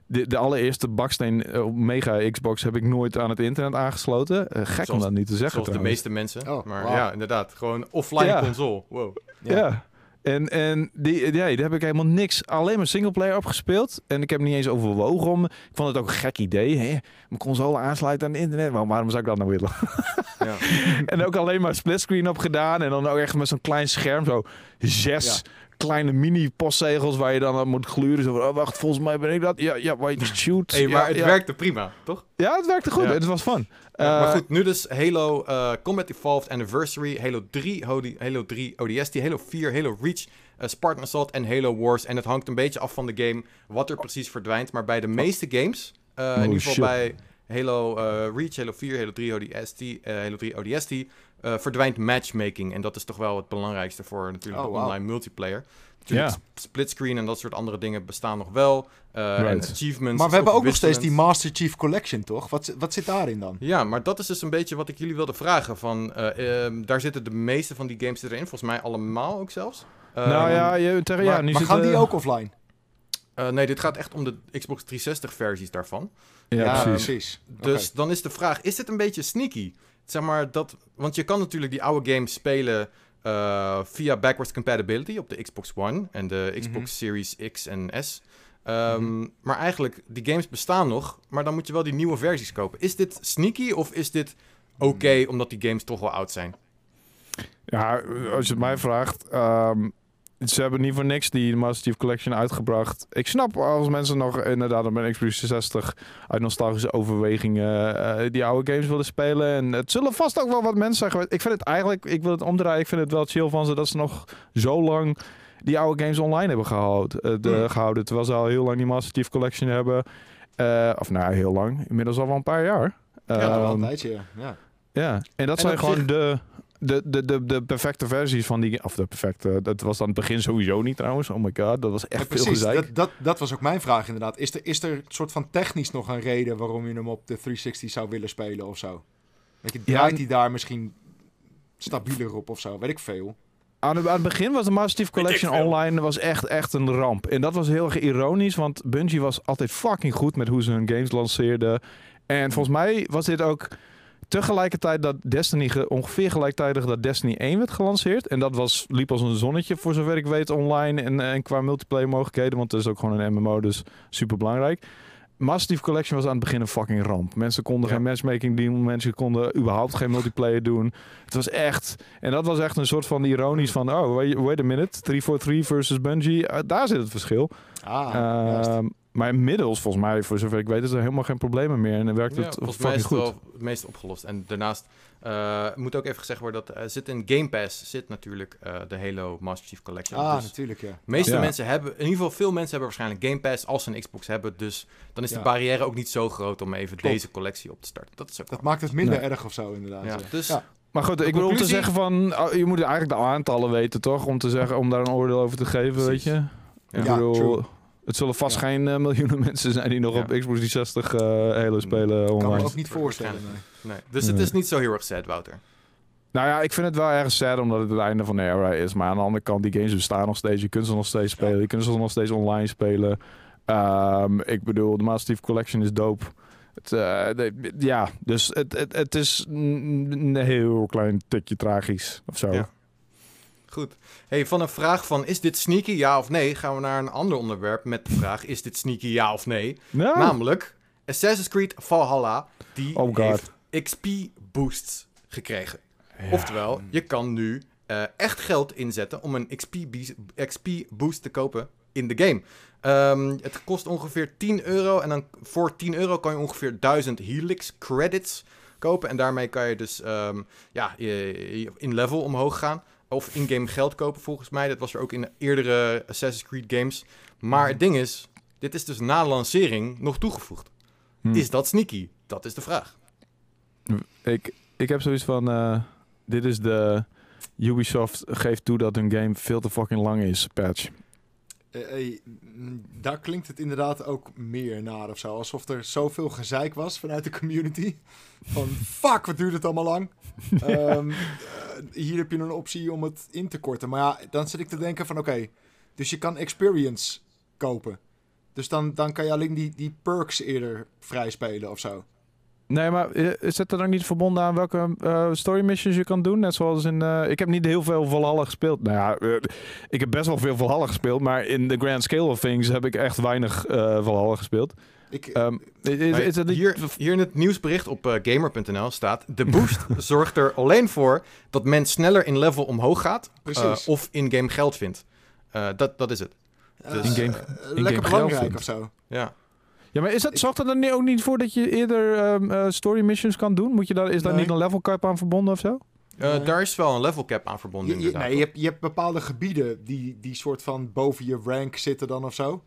de, de allereerste baksteen Mega Xbox, heb ik nooit aan het internet aangesloten. Gek om dat niet te zeggen Zoals de meeste mensen. Oh, maar ja, inderdaad. Gewoon offline Ja. console. Wow. Ja. En, en die, ja, daar heb ik helemaal niks, alleen maar singleplayer op gespeeld. En ik heb niet eens overwogen om. Ik vond het ook een gek idee. Hè? Mijn console aansluiten aan het internet. Waarom, waarom zou ik dat nou willen? Ja. en ook alleen maar splitscreen op gedaan. En dan ook echt met zo'n klein scherm. Zo zes kleine mini-postzegels waar je dan aan moet gluren. Zo van, oh, wacht, volgens mij ben ik dat. Ja, ja, wait, shoot. Hey, maar ja, het ja. werkte prima, toch? Ja, het werkte goed. Ja. Het was fun. Maar Eh, goed, nu dus Halo eh, Combat Evolved Anniversary, Halo 3, Hodi- Halo 3 ODST, Halo 4, Halo Reach, eh, Spartan Assault en Halo Wars. En het hangt een beetje af van de game wat er precies verdwijnt. Maar bij de meeste games, eh, in Oh, ieder geval shit. bij Halo Reach, Halo 4, Halo 3 ODST, Halo 3 ODST, eh, verdwijnt matchmaking. En dat is toch wel het belangrijkste voor natuurlijk Oh, de wow. online multiplayer. Natuurlijk, splitscreen en dat soort andere dingen bestaan nog wel. eh, En achievements. Maar we hebben ook nog steeds die. Master Chief Collection, toch? Wat, wat zit daarin dan? Ja, maar dat is dus een beetje wat ik jullie wilde vragen. Van, eh, ehm, daar zitten de meeste van die games erin, volgens mij allemaal ook zelfs. nou Ehm, ja, je, tegen, ja, maar nu maar gaan die ook offline? eh, nee, dit gaat echt om de Xbox 360 versies daarvan. Ja, precies. Dus dan is de vraag, is dit een beetje sneaky? Zeg maar dat, want je kan natuurlijk die oude games spelen eh, via backwards compatibility op de Xbox One en de Xbox Mhm. Series X en S. Ehm, Maar eigenlijk, die games bestaan nog, maar dan moet je wel die nieuwe versies kopen. Is dit sneaky of is dit oké omdat die games toch wel oud zijn? Ja, als je het mij vraagt. ehm, ze hebben niet voor niks die Master Chief Collection uitgebracht. Ik snap als mensen nog inderdaad op een Xbox 360 uit nostalgische overwegingen eh, die oude games willen spelen. En het zullen vast ook wel wat mensen zeggen. Ik vind het eigenlijk, ik wil het omdraaien, ik vind het wel chill van ze dat ze nog zo lang die oude games online hebben gehouden. eh, de- Hmm. gehouden terwijl ze al heel lang die Master Chief Collection hebben. Eh, of nou, heel lang. Inmiddels al wel een paar jaar. Ja, wel een Ehm, tijdje, ja. ja. en dat En zijn gewoon zich- de, de, de, de, de perfecte versies van die... Of de perfecte... Dat was aan het begin sowieso niet trouwens. Oh my god, dat was echt Ja, veel precies, gezeik. dat, dat, dat was ook mijn vraag inderdaad. Is er, is er een soort van technisch nog een reden waarom je hem op de 360 zou willen spelen of zo? Weet je, draait hij daar misschien stabieler op of zo? Weet ik veel. Aan, het, aan het begin was de Master Chief Collection online was echt, echt een ramp. En dat was heel erg ironisch, want Bungie was altijd fucking goed met hoe ze hun games lanceerden. En volgens mij was dit ook tegelijkertijd dat Destiny, ge- ongeveer gelijktijdig dat Destiny 1 werd gelanceerd. En dat was, liep als een zonnetje voor zover ik weet online en, en qua multiplayer mogelijkheden, want het is ook gewoon een MMO, dus super belangrijk. Chief Collection was aan het begin een fucking ramp. Mensen konden Ja. geen matchmaking doen, mensen konden überhaupt geen multiplayer doen. Het was echt, en dat was echt een soort van ironisch van, oh, wait, wait a minute, 343 versus Bungie, eh, daar zit het verschil. Ah, juist. Maar inmiddels, volgens mij, voor zover ik weet, is er helemaal geen problemen meer en dan werkt Ja, het volgens mij fucking is het goed. wel het meest opgelost. En daarnaast eh, moet ook even gezegd worden dat er zit in Game Pass zit natuurlijk eh, de Halo Master Chief Collection. ah, Dus natuurlijk, ja. de meeste Ja. mensen hebben, in ieder geval veel mensen hebben waarschijnlijk Game Pass als ze een Xbox hebben. Dus dan is Ja. de barrière ook niet zo groot om even Klopt. deze collectie op te starten. Dat is ook Dat maakt het minder Nee. erg of zo, inderdaad. Dus Ja. Maar goed, De ik bedoel om te zeggen van, oh, je moet eigenlijk de aantallen weten, toch? Om te zeggen, om daar een oordeel over te geven, Precies. weet je? Ik Ja, bedoel, true. Het zullen vast Ja. geen eh, miljoenen mensen zijn die nog Ja. op Xbox 360 eh Halo spelen Ik kan me online. ook niet voorstellen. nee. nee. dus het is niet zo heel erg sad, Wouter. Nou ja, ik vind het wel erg sad omdat het het einde van de era is. Maar aan de andere kant, die games bestaan nog steeds. Je kunt ze nog steeds spelen. Je kunt ze nog steeds online spelen. Ehm, ik bedoel, de Master Chief Collection is dope. Het, eh, de- ja, dus het, het, het is een een heel klein tikje tragisch of zo. Ja. Goed. Hey, van een vraag van is dit sneaky ja of nee, gaan we naar een ander onderwerp met de vraag is dit sneaky ja of nee. Namelijk Assassin's Creed Valhalla die Oh God. heeft XP boosts gekregen. Oftewel, je kan nu eh, echt geld inzetten om een XP, XP boost te kopen in de game. Ehm, het kost ongeveer 10 euro. En dan voor 10 euro kan je ongeveer 1000 Helix credits kopen. En daarmee kan je dus ehm, ja, in level omhoog gaan. Of in-game geld kopen volgens mij. Dat was er ook in eerdere Assassin's Creed games. Maar het ding is, dit is dus na lancering nog toegevoegd. Hm. Is dat sneaky? Dat is de vraag. Ik, ik heb zoiets van, eh, dit is de Ubisoft geeft toe dat hun game veel te fucking lang is, patch. Eh, eh, daar klinkt het inderdaad ook meer naar of zo. Alsof er zoveel gezeik was vanuit de community. Van fuck, wat duurt het allemaal lang. Ehm, eh, hier heb je een optie om het in te korten. Maar ja, dan zit ik te denken van oké, dus je kan experience kopen. Dus dan, dan kan je alleen die, die perks eerder vrij spelen of zo. Nee, maar eh, is het er dan niet verbonden aan welke eh, story missions je kan doen? Net zoals in... eh, ik heb niet heel veel Valhalla gespeeld. Nou ja, ik heb best wel veel Valhalla gespeeld. Maar in de grand scale of things heb ik echt weinig eh Valhalla gespeeld. Ik, Ehm, is, niet... hier, hier in het nieuwsbericht op gamer.nl staat... De boost zorgt er alleen voor dat men sneller in level omhoog gaat... Precies. of in-game geld vindt. Eh, dat, dat is het. dus- In-game- in-game lekker geld belangrijk of zo. Ja. Ja, maar is dat, zorgt dat er niet- ook niet voor dat je eerder ehm, eh, story missions kan doen? Moet je daar, is daar Nee. niet een level cap aan verbonden of zo? Eh, Nee. Daar is wel een level cap aan verbonden Je, nee, je, hebt, je hebt bepaalde gebieden die, die soort van boven je rank zitten dan of zo.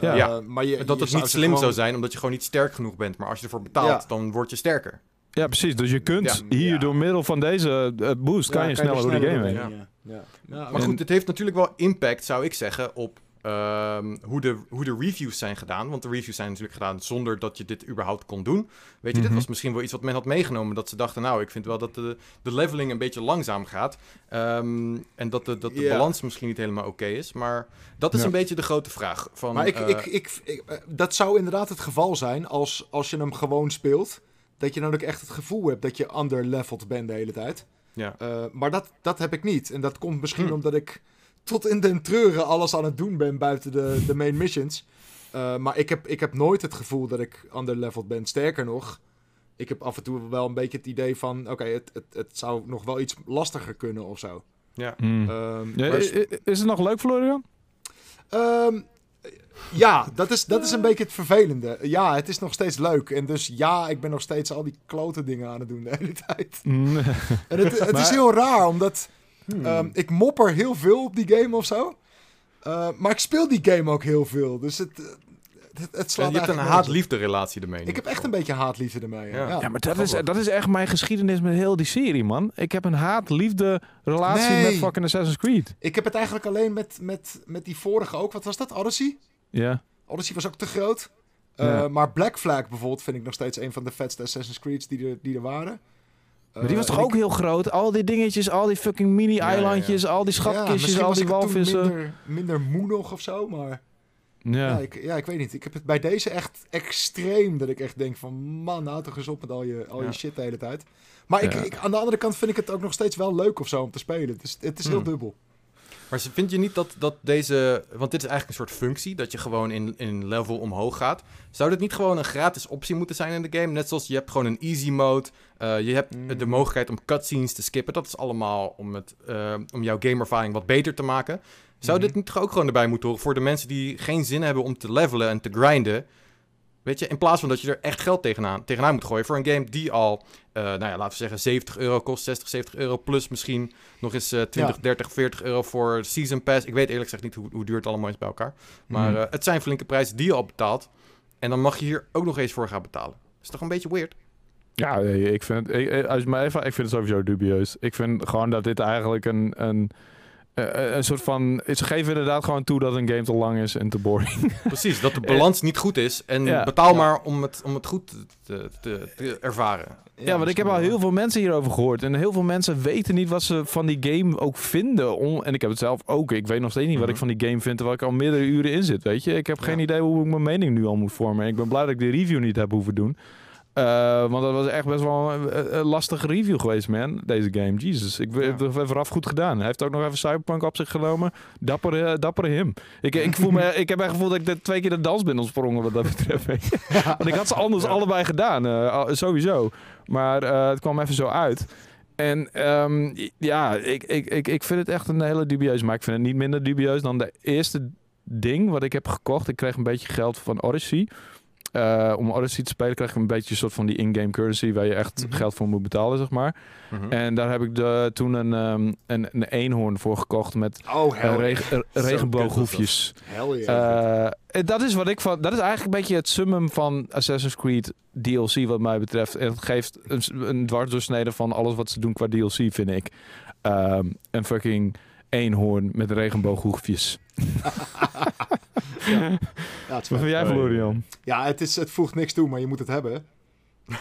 Ja. Eh, Ja. maar je, dat het niet slim gewoon- zou zijn, omdat je gewoon niet sterk genoeg bent. Maar als je ervoor betaalt, Ja. dan word je sterker. Ja, precies. Dus je kunt Ja. hier Ja. door middel van deze boost Ja, kan je sneller er door die game heen. Ja. Ja. Ja, Maar En- goed, het heeft natuurlijk wel impact, zou ik zeggen, op ehm, hoe, de, hoe de reviews zijn gedaan. Want de reviews zijn natuurlijk gedaan zonder dat je dit überhaupt kon doen. Weet je, dit Mhm. was misschien wel iets wat men had meegenomen. Dat ze dachten, nou, ik vind wel dat de, de leveling een beetje langzaam gaat. Ehm, en dat de, dat de balans misschien niet helemaal oké is. Maar dat is Ja. een beetje de grote vraag. Van, Maar ik, eh, ik, ik, ik- eh, dat zou inderdaad het geval zijn als, als je hem gewoon speelt. Dat je dan ook echt het gevoel hebt dat je underleveled bent de hele tijd. ja. Eh, maar dat, dat heb ik niet. En dat komt misschien Hm. omdat ik tot in den treuren alles aan het doen ben buiten de, de main missions. Eh, maar ik heb, ik heb nooit het gevoel dat ik underleveled ben. Sterker nog, ik heb af en toe wel een beetje het idee van... Oké, het, het, het zou nog wel iets lastiger kunnen of zo. ja. Hmm. Ehm, Ja, maar- i- i- is het nog leuk, Florian? Ehm, ja, dat is, dat is een beetje het vervelende. Ja, het is nog steeds leuk. En dus ja, ik ben nog steeds al die klote dingen aan het doen de hele tijd. Mm. En het, het is heel raar, omdat Hmm. ehm, ik mopper heel veel op die game of zo. Eh, maar ik speel die game ook heel veel. Dus het, eh, het, het slaat En je hebt een haat-liefde relatie ermee. Ik heb echt een beetje haatliefde ermee. Ja, Ja. Ja, maar dat is, dat is echt mijn geschiedenis met heel die serie, man. Ik heb een haat-liefde relatie Nee. met fucking Assassin's Creed. Ik heb het eigenlijk alleen met, met, met die vorige ook. Wat was dat? Odyssey? Ja. Odyssey was ook te groot. Eh, Ja. Maar Black Flag bijvoorbeeld vind ik nog steeds een van de vetste Assassin's Creeds die er, die er waren. Maar die was Eh, toch ook heel groot? Al die dingetjes, al die fucking mini-eilandjes, al die schatkistjes, al die ik het toen walvissen. Minder, minder moe nog of zo, maar ja. Ja. ik, ja, ik weet niet. Ik heb het bij deze echt extreem dat ik echt denk van man, nou toch eens op met al je, al Ja. je shit de hele tijd. Maar ik, Ja. ik, aan de andere kant vind ik het ook nog steeds wel leuk of zo om te spelen. Het is, het is heel Hmm. dubbel. Maar vind je niet dat, dat deze... Want dit is eigenlijk een soort functie, dat je gewoon in, in level omhoog gaat. Zou dit niet gewoon een gratis optie moeten zijn in de game? Net zoals je hebt gewoon een easy mode. eh, je hebt Mm. de mogelijkheid om cutscenes te skippen. Dat is allemaal om, het, eh, om jouw gameervaring wat beter te maken. Zou Mhm. dit niet toch ook gewoon erbij moeten horen voor de mensen die geen zin hebben om te levelen en te grinden? Weet je, in plaats van dat je er echt geld tegenaan, tegenaan moet gooien voor een game die al, eh, nou ja, laten we zeggen 70 euro kost, 60, 70 euro plus misschien nog eens eh 20, Ja. 30, 40 euro voor Season Pass. Ik weet eerlijk gezegd niet hoe, hoe duur het allemaal is bij elkaar. Maar Mhm. eh, het zijn flinke prijzen die je al betaalt. En dan mag je hier ook nog eens voor gaan betalen. is toch een beetje weird? Ja, nee, ik vind, ik, eh, als je mij even, ik vind het sowieso dubieus. Ik vind gewoon dat dit eigenlijk een, een, eh, een soort van... Ze geven inderdaad gewoon toe dat een game te lang is en te boring. Precies, dat de balans niet goed is. En Ja. betaal Ja. maar om het, om het goed te, te, te ervaren. Ja, want ik heb al heel veel mensen hierover gehoord. En heel veel mensen weten niet wat ze van die game ook vinden. Om, en ik heb het zelf ook. Ik weet nog steeds niet wat ik Mhm. van die game vind, terwijl ik al meerdere uren in zit, weet je. Ik heb geen idee hoe ik mijn mening nu al moet vormen. En ik ben blij dat ik de review niet heb hoeven doen. Eh, want dat was echt best wel een, een- lastige review geweest, man. Deze game. Jesus. Ik Ja. heb het vooraf goed gedaan. Hij heeft ook nog even Cyberpunk op zich genomen. Dapper, eh, dapper hem. Ik, ik, voel me, ik heb echt gevoeld dat ik twee keer de dans ben ontsprongen wat dat betreft. Want ik had ze anders Ja. allebei gedaan. eh, sowieso. Maar eh, het kwam even zo uit. En ehm, ja, ik, ik, ik, ik vind het echt een hele dubieus. Maar ik vind het niet minder dubieus dan de eerste ding wat ik heb gekocht. Ik kreeg een beetje geld van Odyssey. Eh, om Odyssey te spelen krijg je een beetje een soort van die in-game currency waar je echt Mhm. geld voor moet betalen, zeg maar. Mhm. En daar heb ik de, toen een, ehm, een, een eenhoorn voor gekocht met Oh, eh, reg- eh, regenbooghoefjes. yeah. Dat is wat ik van. Dat is eigenlijk een beetje het summum van Assassin's Creed DLC, wat mij betreft. En het geeft een, een dwarsdoorsnede van alles wat ze doen qua DLC, vind ik. Ehm, een fucking eenhoorn met regenbooghoefjes. Ja, het is Wat vind jij, Florian? ja het, is, het voegt niks toe, maar je moet het hebben.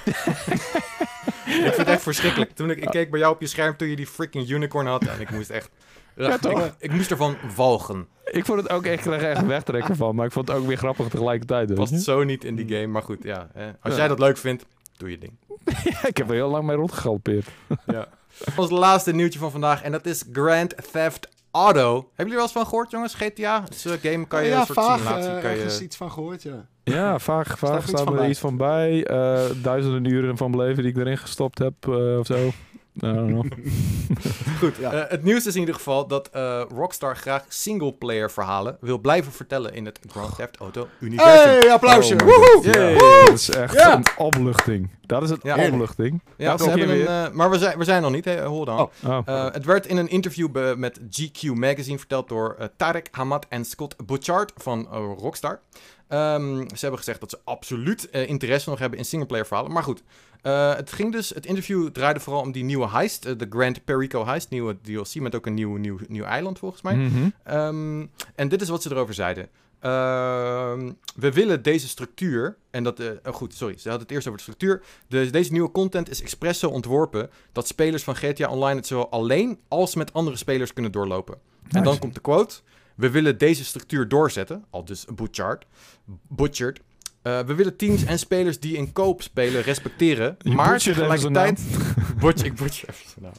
Ik vind het echt verschrikkelijk. Toen ik, ik keek bij jou op je scherm toen je die freaking unicorn had. En ik moest echt... Ja, toch? ik, ik moest ervan walgen. Ik vond het ook echt, echt wegtrekken van, maar ik vond het ook weer grappig tegelijkertijd. weet Past zo niet in die game. Maar goed, ja. Hè. Als Ja. jij dat leuk vindt, doe je ding. Ja, ik heb er heel lang mee rondgegalpeerd. Ja. Ons laatste nieuwtje van vandaag. En dat is Grand Theft Auto. Hebben jullie er wel eens van gehoord, jongens? GTA? Het is een game, kan je ja, een soort vaag, simulatie... eh, kan je... iets van gehoord, ja. Ja, vaag, vaag van er bij? iets van bij. Eh, duizenden uren van beleven die ik erin gestopt heb eh, of zo. I don't know. Goed, ja. Eh, het nieuws is in ieder geval dat eh, Rockstar graag singleplayer verhalen wil blijven vertellen in het Grand Theft Auto universum. Hey, applausje! Oh Woehoe! Dat is echt een opluchting. Dat is een Ja. opluchting. Ja, Dat ze nog hebben een, eh, maar we zijn, we zijn nog niet, hold on. Oh. Oh. Eh, het werd in een interview be- met GQ Magazine verteld door eh, Tarek Hamad en Scott Bouchard van Rockstar. Ehm, ze hebben gezegd dat ze absoluut eh, interesse nog hebben in singleplayer verhalen. Maar goed, eh, het ging dus, het interview draaide vooral om die nieuwe heist, eh, de Grand Perico heist, nieuwe DLC met ook een nieuw, nieuw, nieuw eiland volgens mij. Mhm. Ehm, en dit is wat ze erover zeiden. Ehm, we willen deze structuur. En dat. oh goed, sorry. Ze hadden het eerst over de structuur. Dus deze nieuwe content is expres zo ontworpen. dat spelers van GTA Online het zowel alleen als met andere spelers kunnen doorlopen. En dan komt de quote. We willen deze structuur doorzetten. Al dus Butchard. Butcherd. Eh, we willen teams en spelers die in koop spelen respecteren. Je maar tegelijkertijd. Butch, ik butcher even naam.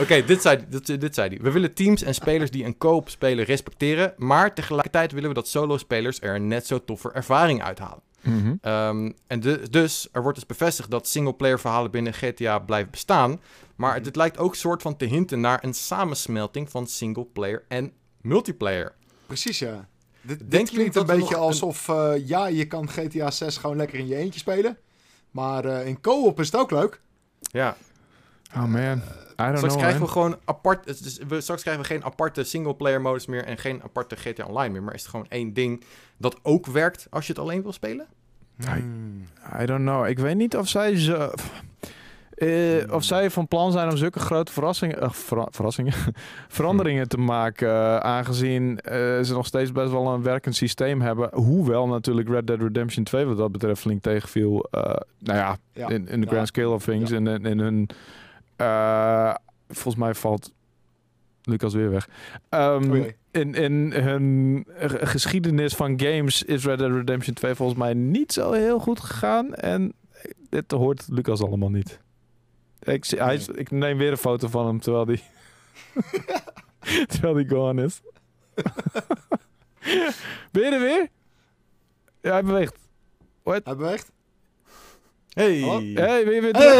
Oké, dit, zei, dit, dit zei hij. We willen teams en spelers die een koop spelen respecteren. Maar tegelijkertijd willen we dat solo-spelers er een net zo toffe ervaring uithalen. Mhm. Ehm, en de- dus, er wordt dus bevestigd dat singleplayer verhalen binnen GTA blijven bestaan. Maar dit lijkt ook soort van te hinten naar een samensmelting van singleplayer en multiplayer. Precies, ja. Dit, Denken dit jullie klinkt dat een beetje alsof, eh, ja, je kan GTA 6 gewoon lekker in je eentje spelen. Maar eh, in co-op is het ook leuk. Ja, Oh man. I don't straks know, krijgen we gewoon apart. het is- we, straks krijgen we geen aparte singleplayer modus meer en geen aparte GTA Online meer. Maar is het gewoon één ding dat ook werkt als je het alleen wil spelen? Nee. I don't know. Ik weet niet of zij zo... eh, of zij van plan zijn om zulke grote verrassingen, eh, verra- verrassingen veranderingen te maken, eh, aangezien ze nog steeds best wel een werkend systeem hebben. Hoewel natuurlijk Red Dead Redemption 2 wat dat betreft flink tegenviel. nou ja, Ja. in, in de Ja. grand scale of things. En in, in hun, volgens mij valt Lucas weer weg. Ehm, in, in hun geschiedenis van games is Red Dead Redemption 2 volgens mij niet zo heel goed gegaan. En dit hoort Lucas allemaal niet. Ik, zie- hij, is- ik neem weer een foto van hem terwijl die, terwijl die gone is. ben je er weer? Ja, hij beweegt. Hij beweegt. Hey! Hallo? Hey, ben je weer terug?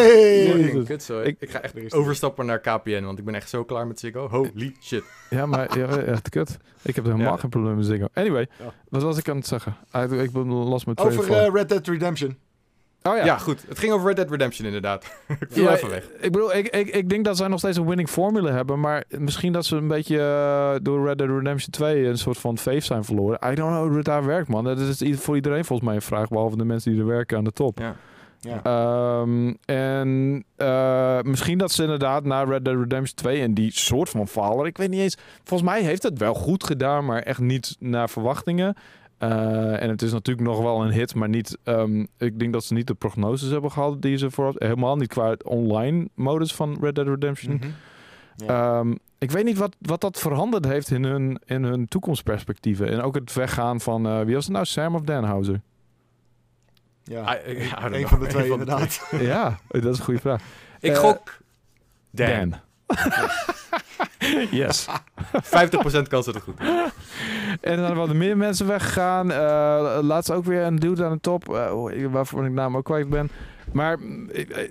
Hey! Kut zo. Ik- Ik, ga echt Er is die. overstappen naar KPN, want ik ben echt zo klaar met Ziggo. Holy shit. Ja, maar ja, echt kut. Ik heb helemaal Ja. geen probleem met Ziggo. Anyway, Ja. wat was ik aan het zeggen? Ik ben last met Over eh, Red Dead Redemption. Oh Ja. goed. Het ging over Red Dead Redemption inderdaad. ik viel Ja, even weg. Ik bedoel, ik, ik, ik denk dat zij nog steeds een winning formule hebben. Maar misschien dat ze een beetje eh, door Red Dead Redemption 2 een soort van faith zijn verloren. I don't know hoe het daar werkt, man. Dat is voor iedereen volgens mij een vraag. Behalve de mensen die er werken aan de top. Ja. Ja. Ehm, en eh, misschien dat ze inderdaad na Red Dead Redemption 2 en die soort van faler. Ik weet niet eens. Volgens mij heeft het wel goed gedaan, maar echt niet naar verwachtingen. Eh, en het is natuurlijk nog wel een hit, maar niet. ehm, ik denk dat ze niet de prognoses hebben gehad die ze vooraf. Helemaal niet qua online modus van Red Dead Redemption. Mhm. Ja. Ehm, ik weet niet wat, wat dat veranderd heeft in hun, in hun toekomstperspectieven. En ook het weggaan van. eh, wie was het nou? Sam of Danhauser? ja. I- I- I don't Een know. van de twee, van de inderdaad. ja, dat is een goede vraag. Ik Eh, gok Dan. yes. 50% kans dat het goed is. En dan er meer mensen weggegaan. Eh laatst ook weer een dude aan de top. eh, hoe- waarvan ik naam ook kwijt ben. Maar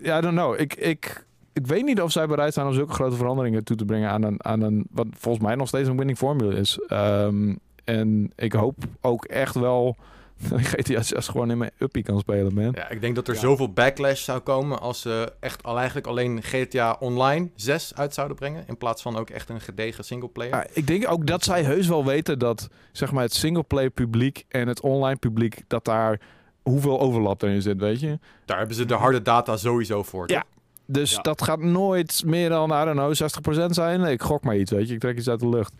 ja, I don't know. Ik, ik, ik weet niet of zij bereid zijn om zulke grote veranderingen toe te brengen aan een, aan een wat volgens mij nog steeds een winning formule is. Ehm, en ik hoop ook echt wel GTA 6 gewoon in mijn uppie kan spelen, man. Ja, ik denk dat er Ja. zoveel backlash zou komen als ze echt al eigenlijk alleen GTA Online 6 uit zouden brengen. In plaats van ook echt een gedegen singleplayer. Ja, ik denk ook dat zij heus wel weten dat zeg maar, het singleplayer publiek en het online publiek, dat daar hoeveel overlap erin zit, weet je. Daar hebben ze de harde data sowieso voor. Ja. toch? Dus Ja. dat gaat nooit meer dan, I don't know, 60% zijn. Ik gok maar iets, weet je. Ik trek iets uit de lucht.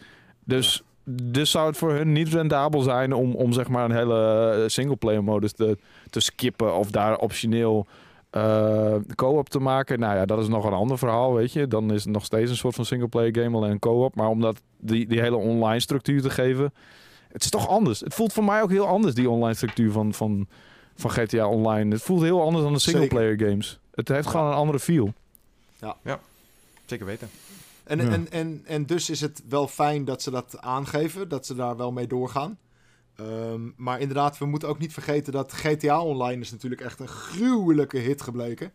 Dus, dus zou het voor hun niet rendabel zijn om, om zeg maar een hele eh, singleplayer modus te, te skippen of daar optioneel eh co-op te maken. Nou ja, dat is nog een ander verhaal, weet je. Dan is het nog steeds een soort van singleplayer game, alleen een co-op. Maar om dat, die, die hele online structuur te geven, het is toch anders. Het voelt voor mij ook heel anders, die online structuur van, van, van GTA Online. Het voelt heel anders dan de singleplayer games. Het heeft gewoon een andere feel. Zeker weten. En, Ja. en, en, en dus is het wel fijn dat ze dat aangeven, dat ze daar wel mee doorgaan. Ehm, maar inderdaad, we moeten ook niet vergeten dat GTA Online is natuurlijk echt een gruwelijke hit gebleken.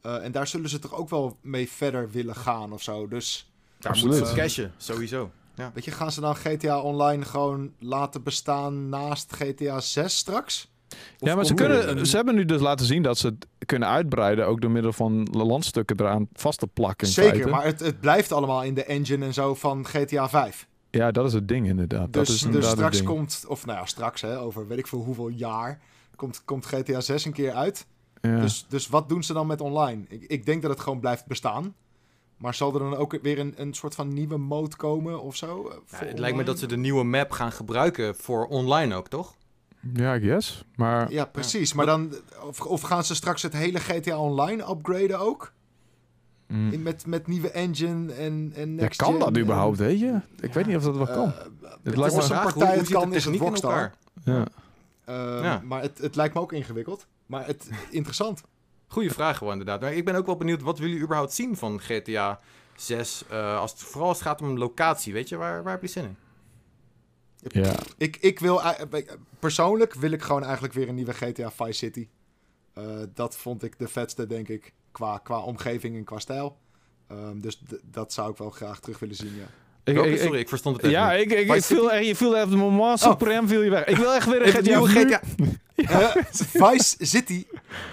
Eh, en daar zullen ze toch ook wel mee verder willen gaan of zo. Dus Daar Absoluut. moeten ze cashen, sowieso. weet je, gaan ze dan GTA Online gewoon laten bestaan naast GTA 6 straks? Of ja, maar ze, kunnen, ze hebben nu dus laten zien dat ze het kunnen uitbreiden, ook door middel van landstukken eraan vast te plakken. Zeker, feite. maar het, het blijft allemaal in de engine en zo van GTA 5. Ja, dat is het ding inderdaad. dat Dus, is dus inderdaad straks ding. komt, of nou ja, straks hè, over weet ik veel hoeveel jaar, komt, komt GTA 6 een keer uit. Ja. Dus, dus wat doen ze dan met online? Ik, ik denk dat het gewoon blijft bestaan. Maar zal er dan ook weer een, een soort van nieuwe mode komen of zo? eh, Ja, het lijkt me dat ze de nieuwe map gaan gebruiken voor online ook, toch? Ja, I guess. Maar Ja, precies. Maar dan, of, of gaan ze straks het hele GTA Online upgraden ook? mm, In, met, met nieuwe engine en, en ja, next kan gen dat en- überhaupt, weet je? Ik Ja. weet niet of dat wel kan. Eh, Het lijkt me- een partij het kan, is het Rockstar. elkaar? ja. Ehm, Ja. Maar het, het lijkt me ook ingewikkeld. Maar het interessant. Goeie vraag gewoon inderdaad. Maar ik ben ook wel benieuwd, wat willen jullie überhaupt zien van GTA 6? eh, als het, vooral als het gaat om locatie, weet je, waar, waar heb je zin in? Ja. Ik, ik wil, eh, persoonlijk wil ik gewoon eigenlijk weer een nieuwe GTA Vice City. Eh, dat vond ik de vetste, denk ik, qua, qua omgeving en qua stijl. Ehm, dus dat zou ik wel graag terug willen zien, ja. Ik, Welke? ik- ik- Sorry, ik verstond het even ja, niet. ik, ik, ik viel, echt- je viel even de moment supreme viel je weg. Ik wil echt weer een GTA nieuwe nu. GTA Eh, Vice City.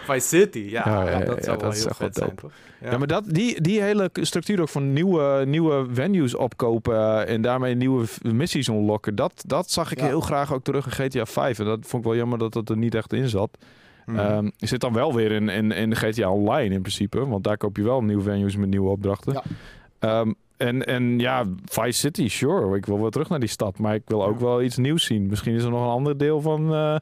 Vice City, ja. Ja, ja, ja, dat ja, zou wel heel vet zijn, toch? Ja, maar dat, die, die hele structuur ook van nieuwe, nieuwe venues opkopen en daarmee nieuwe missies unlocken, dat, dat zag ik Ja. heel graag ook terug in GTA 5. En dat vond ik wel jammer dat dat er niet echt in zat. Ehm, je zit dan wel weer in, in, in de GTA Online in principe, want daar koop je wel nieuwe venues met nieuwe opdrachten. Ja. Ehm, en, en ja, Vice City, sure. Ik wil wel terug naar die stad, maar ik wil ook Ja. wel iets nieuws zien. Misschien is er nog een ander deel van, eh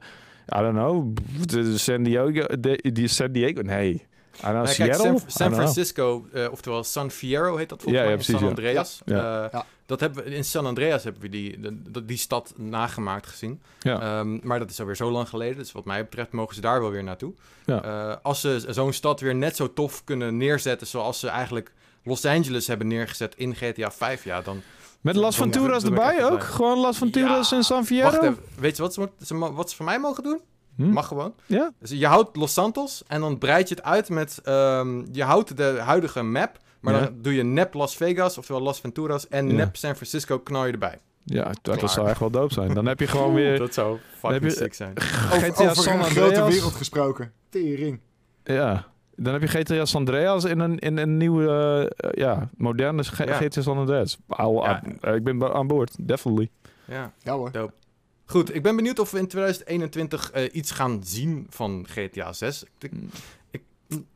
I don't know, de San Diego, de, die San Diego, nee. Know, kijk? San. Francisco, eh, oftewel San Fierro heet dat volgens Ja, mij, ja, precies, San. Andreas. Ja. Eh, Ja. Dat hebben we, in San Andreas hebben we die, de- die stad nagemaakt gezien. Ja. Ehm, maar dat is alweer zo lang geleden, dus wat mij betreft mogen ze daar wel weer naartoe. Ja. Eh, als ze zo'n stad weer net zo tof kunnen neerzetten zoals ze eigenlijk Los Angeles hebben neergezet in GTA 5, ja, dan... Met Las Venturas erbij ook? blij. Gewoon Las Venturas Ja. en San Fierro? Wacht even, weet je wat ze, wat ze van mij mogen doen? Hm? Mag gewoon. Ja? Dus je houdt Los Santos en dan breid je het uit met... ehm, je houdt de huidige map, maar Ja. dan doe je nep Las Vegas, oftewel Las Venturas, en Ja. nep San Francisco knal je erbij. Ja, dat, Klaar. zou echt wel dope zijn. Dan heb je gewoon weer Dat zou heb fucking je- sick zijn. Over, GTA over San een grote wereld gesproken. Tering. Ja. Dan heb je GTA San Andreas in een, in een nieuwe, eh, ja, moderne G- Ja. GTA San Andreas. Ja. ah, ik ben aan boord, definitely. Ja. Ja hoor. Goed, ik ben benieuwd of we in 2021 eh, iets gaan zien van GTA 6. Ik, ik,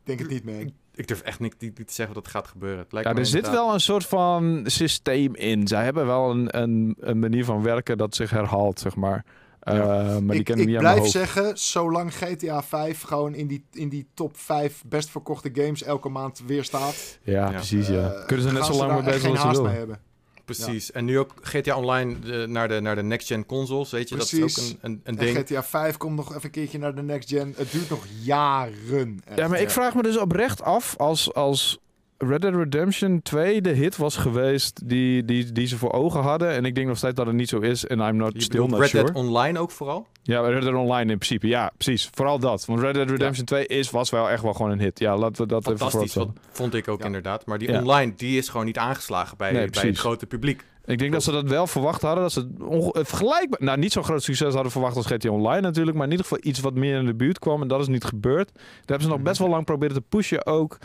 Denk het niet mee. ik durf echt niet, niet, niet te zeggen dat het gaat gebeuren. Het lijkt Ja, me er zit wel een soort van systeem in. Zij hebben wel een, een, een manier van werken dat zich herhaalt, zeg maar. Eh, maar ik blijf zeggen, zolang GTA 5 gewoon in die, in die top 5 best verkochte games elke maand weer staat. Ja, Ja. precies, ja. eh, Kunnen ze net zo lang mee bezig als ze haast mee willen. hebben. Precies. En nu ook GTA Online eh, naar de, naar de next-gen consoles, weet je. Dat is ook een, een, een En ding. GTA 5 komt nog even een keertje naar de next gen. Het duurt nog jaren. echt. Ja, maar ik vraag me dus oprecht af als, als Red Dead Redemption 2 de hit was geweest die, die, die ze voor ogen hadden. En ik denk nog steeds dat het niet zo is. En I'm not Je still not Red sure. Dead Online ook vooral? Ja, Red Dead Online in principe. Ja, precies. Vooral dat. Want Red Dead Redemption 2 is, was wel echt wel gewoon een hit. Ja, laten we dat even Fantastisch, vond ik ook Ja. inderdaad. Maar die Ja. online, die is gewoon niet aangeslagen bij, Nee, bij het grote publiek. Ik denk dat ze dat wel verwacht hadden. Dat ze het vergelijkbaar... Nou, niet zo'n groot succes hadden verwacht als GTA Online natuurlijk. Maar in ieder geval iets wat meer in de buurt kwam. En dat is niet gebeurd. Daar hebben ze nog best wel lang proberen te pushen ook.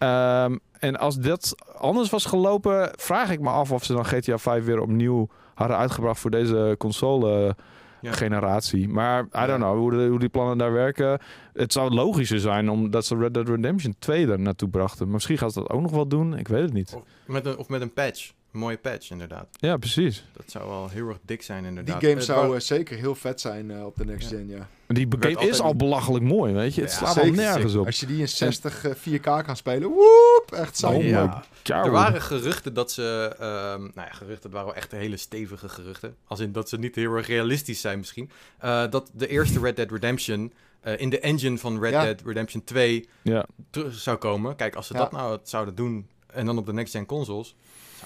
Ehm, en als dat anders was gelopen... vraag ik me af of ze dan GTA 5 weer opnieuw hadden uitgebracht... voor deze console... Ja. generatie. Maar I don't know hoe, de- hoe die plannen daar werken. Het zou logischer zijn omdat ze Red Dead Redemption 2 er naartoe brachten. Maar misschien gaan ze dat ook nog wel doen. Ik weet het niet. Of met een, of met een patch. Een mooie patch, inderdaad. Ja, precies. Dat zou wel heel erg dik zijn, Die inderdaad. game Het zou eh, zeker heel vet zijn eh, op de next Ja. gen, ja. Die game is al belachelijk mooi, weet je. Het slaat al nergens zeker. op. Als je die in 60 eh, 4K kan spelen, woep, echt saai. Oh Ja. Er waren geruchten dat ze... ehm, nou ja, geruchten, waren wel echt hele stevige geruchten. Als in dat ze niet heel erg realistisch zijn misschien. Eh, dat de eerste Red Dead Redemption... eh, in de engine van Red Ja. Dead Redemption 2 Ja. terug zou komen. Kijk, als ze Ja. dat nou zouden doen... en dan op de next-gen consoles...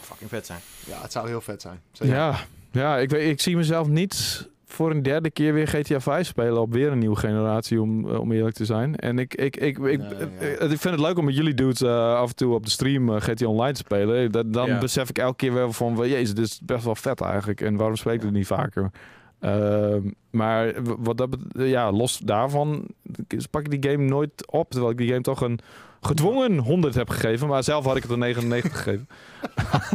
fucking vet zijn. Ja, het zou heel vet zijn. Zeker. Ja, ja ik, weet, ik zie mezelf niet voor een derde keer weer GTA 5 spelen op weer een nieuwe generatie, om, eh, om eerlijk te zijn. En ik, ik, ik, ik, Nee, eh, ik vind het leuk om met jullie dudes eh, af en toe op de stream GTA Online te spelen. Dat, dan Ja. besef ik elke keer wel van, jezus, dit is best wel vet eigenlijk. En waarom spreek ik het niet vaker? Maar wat dat ja, los daarvan pak ik die game nooit op. Terwijl ik die game toch een gedwongen 100 heb gegeven. Maar zelf had ik het een 99 gegeven.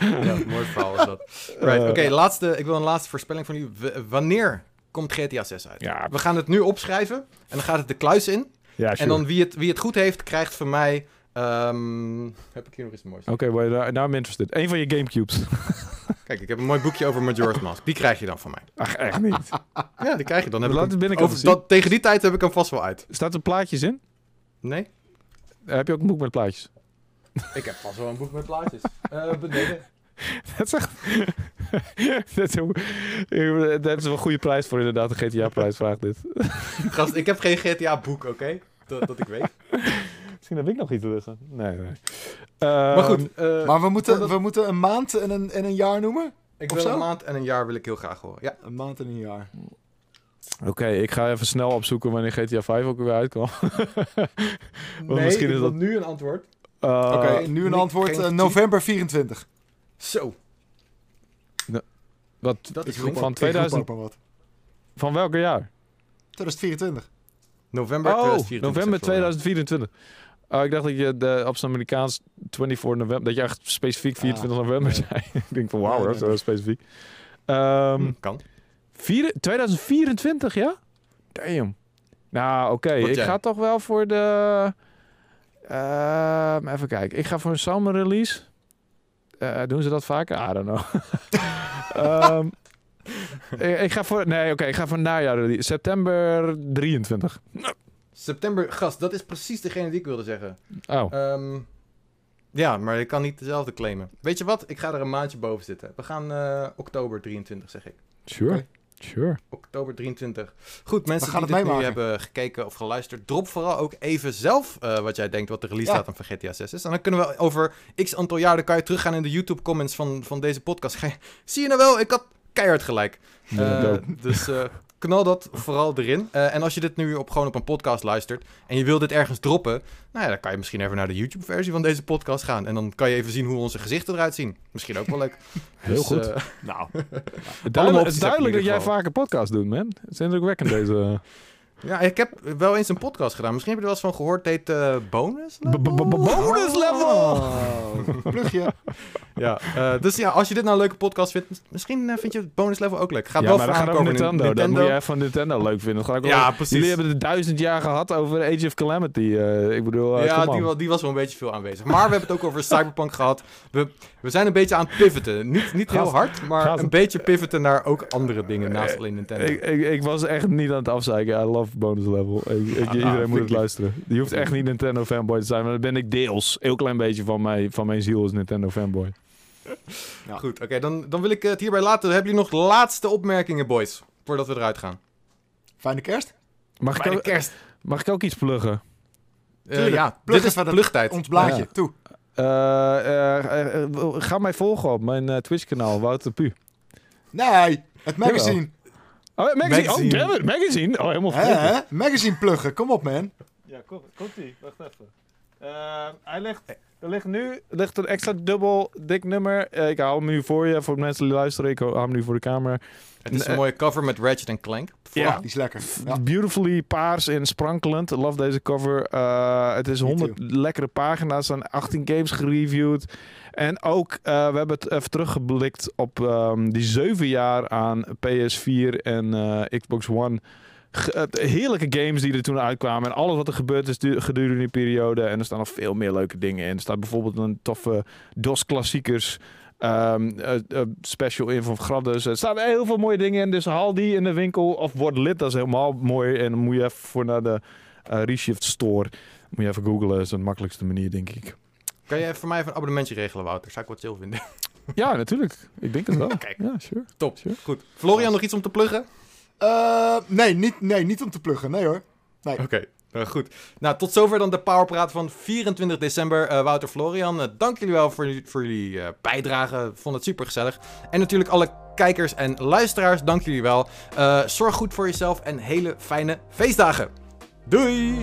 Ja, mooi verhaal is dat. Right, Eh, oké, laatste. ik wil een laatste voorspelling van u. W- wanneer komt GTA 6 uit? Ja, We gaan het nu opschrijven en dan gaat het de kluis in. ja En dan wie het, wie het goed heeft, krijgt van mij... ehm, heb ik hier nog iets moois? Oké, okay, nou nou I'm interested. Eén van je Gamecubes. Kijk, ik heb een mooi boekje over Majora's Mask. Die krijg je dan van mij. Ach, echt niet. Ja, die krijg je dan. Heb ik Laat hem- binnenkant over- dat, tegen die tijd heb ik hem vast wel uit. Staat er plaatjes in? Nee? Eh, Heb je ook een boek met plaatjes? Ik heb vast wel een boek met plaatjes. Eh, beneden. Dat is echt... dat, is, een- dat is wel een goede prijs voor inderdaad. Een GTA-prijs vraagt dit. Gast, ik heb geen GTA-boek, oké? Dat, dat ik weet. Misschien heb ik nog iets liggen. Nee, nee. Maar Ehm, goed, eh, Maar we moeten, voordat- we moeten een maand en een, en een jaar noemen? ik of wil zo? een maand en een jaar wil ik heel graag horen. Ja. Een maand en een jaar. Oké, ik ga even snel opzoeken wanneer GTA 5 ook weer uitkwam. misschien is dat- nu een antwoord. Uh, Oké, nu een antwoord. geen eh, november 24. Zo, Wat, dat is van ook- ik roep 2000 ook maar wat. van welke jaar? 2024. November Oh, 2024. november zeg ik wel. 2024. Oh, ik dacht dat je de, op zijn Amerikaans 24 november, dat je echt specifiek 24 november nee. zei. ik denk van wauw, Nee, dat is specifiek. Hm, kan. vier- 2024, ja? Damn. Nou, oké. Ik jij? ga toch wel voor de... Ehm, even kijken. Ik ga voor een summer release. Eh, doen ze dat vaker? I don't know. Ik, ik ga voor... Nee, oké. ik ga voor najaar release. September 23. September, gast, dat is precies degene die ik wilde zeggen. Oh. Ehm, ja, maar ik kan niet dezelfde claimen. Weet je wat? Ik ga er een maandje boven zitten. We gaan eh, oktober 23, zeg ik. Sure. Sure. Oktober 23. Goed, mensen die het dit nu hebben gekeken of geluisterd, drop vooral ook even zelf eh, wat jij denkt wat de release Ja. datum van GTA 6 is. En dan kunnen we over x aantal jaar, dan kan je teruggaan in de YouTube comments van, van deze podcast. Je- Zie je nou wel, ik had keihard gelijk. Ja, Eh, dus eh, knal dat vooral erin. Eh, en als je dit nu op, gewoon op een podcast luistert en je wil dit ergens droppen, nou ja, dan kan je misschien even naar de YouTube-versie van deze podcast gaan. En dan kan je even zien hoe onze gezichten eruit zien. Misschien ook wel leuk. Heel Dus, goed. eh, Nou, Duidelijk, het is duidelijk dat jij ieder vaker podcast doet, man. Het is indrukwekkend deze... ja, ik heb wel eens een podcast gedaan. Misschien heb je er wel eens van gehoord. Het heet eh, Bonus. B- b- b- Bonus level! Oh, plugje. Ja, eh, dus ja, als je dit nou een leuke podcast vindt, mis- misschien eh, vind je het bonus level ook leuk. Gaat ja, wel maar gaat over over Nintendo. Dat moet je even van Nintendo leuk vinden. Dat Ja, precies. Jullie hebben het duizend jaar gehad over Age of Calamity. eh, ik bedoel, eh, ja, die, die was wel een beetje veel aanwezig. Maar we hebben het ook over Cyberpunk gehad. We, we zijn een beetje aan het pivoten. Niet, niet heel hard, maar een beetje pivoten naar ook andere dingen naast alleen Nintendo. Ik, ik, ik was echt niet aan het afzeiken. I love bonus level. Ik, ik- Ah, iedereen vind moet ik het luisteren. Je hoeft echt niet Nintendo fanboy te zijn, maar dat ben ik deels. Heel klein beetje van, mij, van mijn ziel is Nintendo fanboy. Ja. Goed, oké, dan, dan wil ik het hierbij laten. Hebben jullie nog laatste opmerkingen, boys? Voordat we eruit gaan. Fijne kerst. Mag ik, Bij de ook, kerst. mag ik ook iets pluggen? Eh, Tuurlijk. ja, Plug dit is plugtijd. Ons blaadje. Ja. Toe. Eh, eh, eh, eh, ga mij volgen op mijn eh, Twitch-kanaal, Wouter Pu. Nee, het magazine. Oh, magazine. Magazine. Oh, damn it, magazine. Oh, helemaal Hè? Magazine pluggen, kom op man. Ja, kom, komt ie. Wacht even. hij ligt, er ligt nu er ligt een extra dubbel dik nummer. Eh, ik hou hem nu voor je, voor de mensen die luisteren. Ik hou hem nu voor de camera. Het is een Nee. mooie cover met Ratchet en Clank. Ja. Die is lekker. Ja. Beautifully paars en sprankelend. I love deze cover. Eh, het is Me 100 lekkere pagina's. Er zijn 18 games gereviewd. En ook, eh, we hebben het even teruggeblikt op ehm, die 7 jaar aan PS4 en eh, Xbox One. Eh, heerlijke games die er toen uitkwamen. En alles wat er gebeurd is du- gedurende die periode. En er staan nog veel meer leuke dingen in. Er staat bijvoorbeeld een toffe DOS-klassiekers. ehm, eh, eh, special in van Graddus. Er staan heel veel mooie dingen in. Dus haal die in de winkel of word lid. Dat is helemaal mooi. En dan moet je even voor naar de Reshift Store. Moet je even googlen. Dat is de makkelijkste manier, denk ik. Kan jij voor mij even een abonnementje regelen, Wouter? Zou ik wat chill vinden. Ja, natuurlijk. Ik denk het wel. Kijk. Ja, sure. Top. Sure. Goed. Florian, nog iets om te pluggen? Eh, nee, niet, nee, niet om te pluggen. Nee hoor. Oké, eh, goed. Nou, tot zover dan de Powerpraat van 24 december. Eh, Wouter Florian, dank jullie wel voor, jullie- voor jullie eh, bijdrage. Ik vond het super gezellig. En natuurlijk alle kijkers en luisteraars, dank jullie wel. Eh, zorg goed voor jezelf en hele fijne feestdagen. Doei!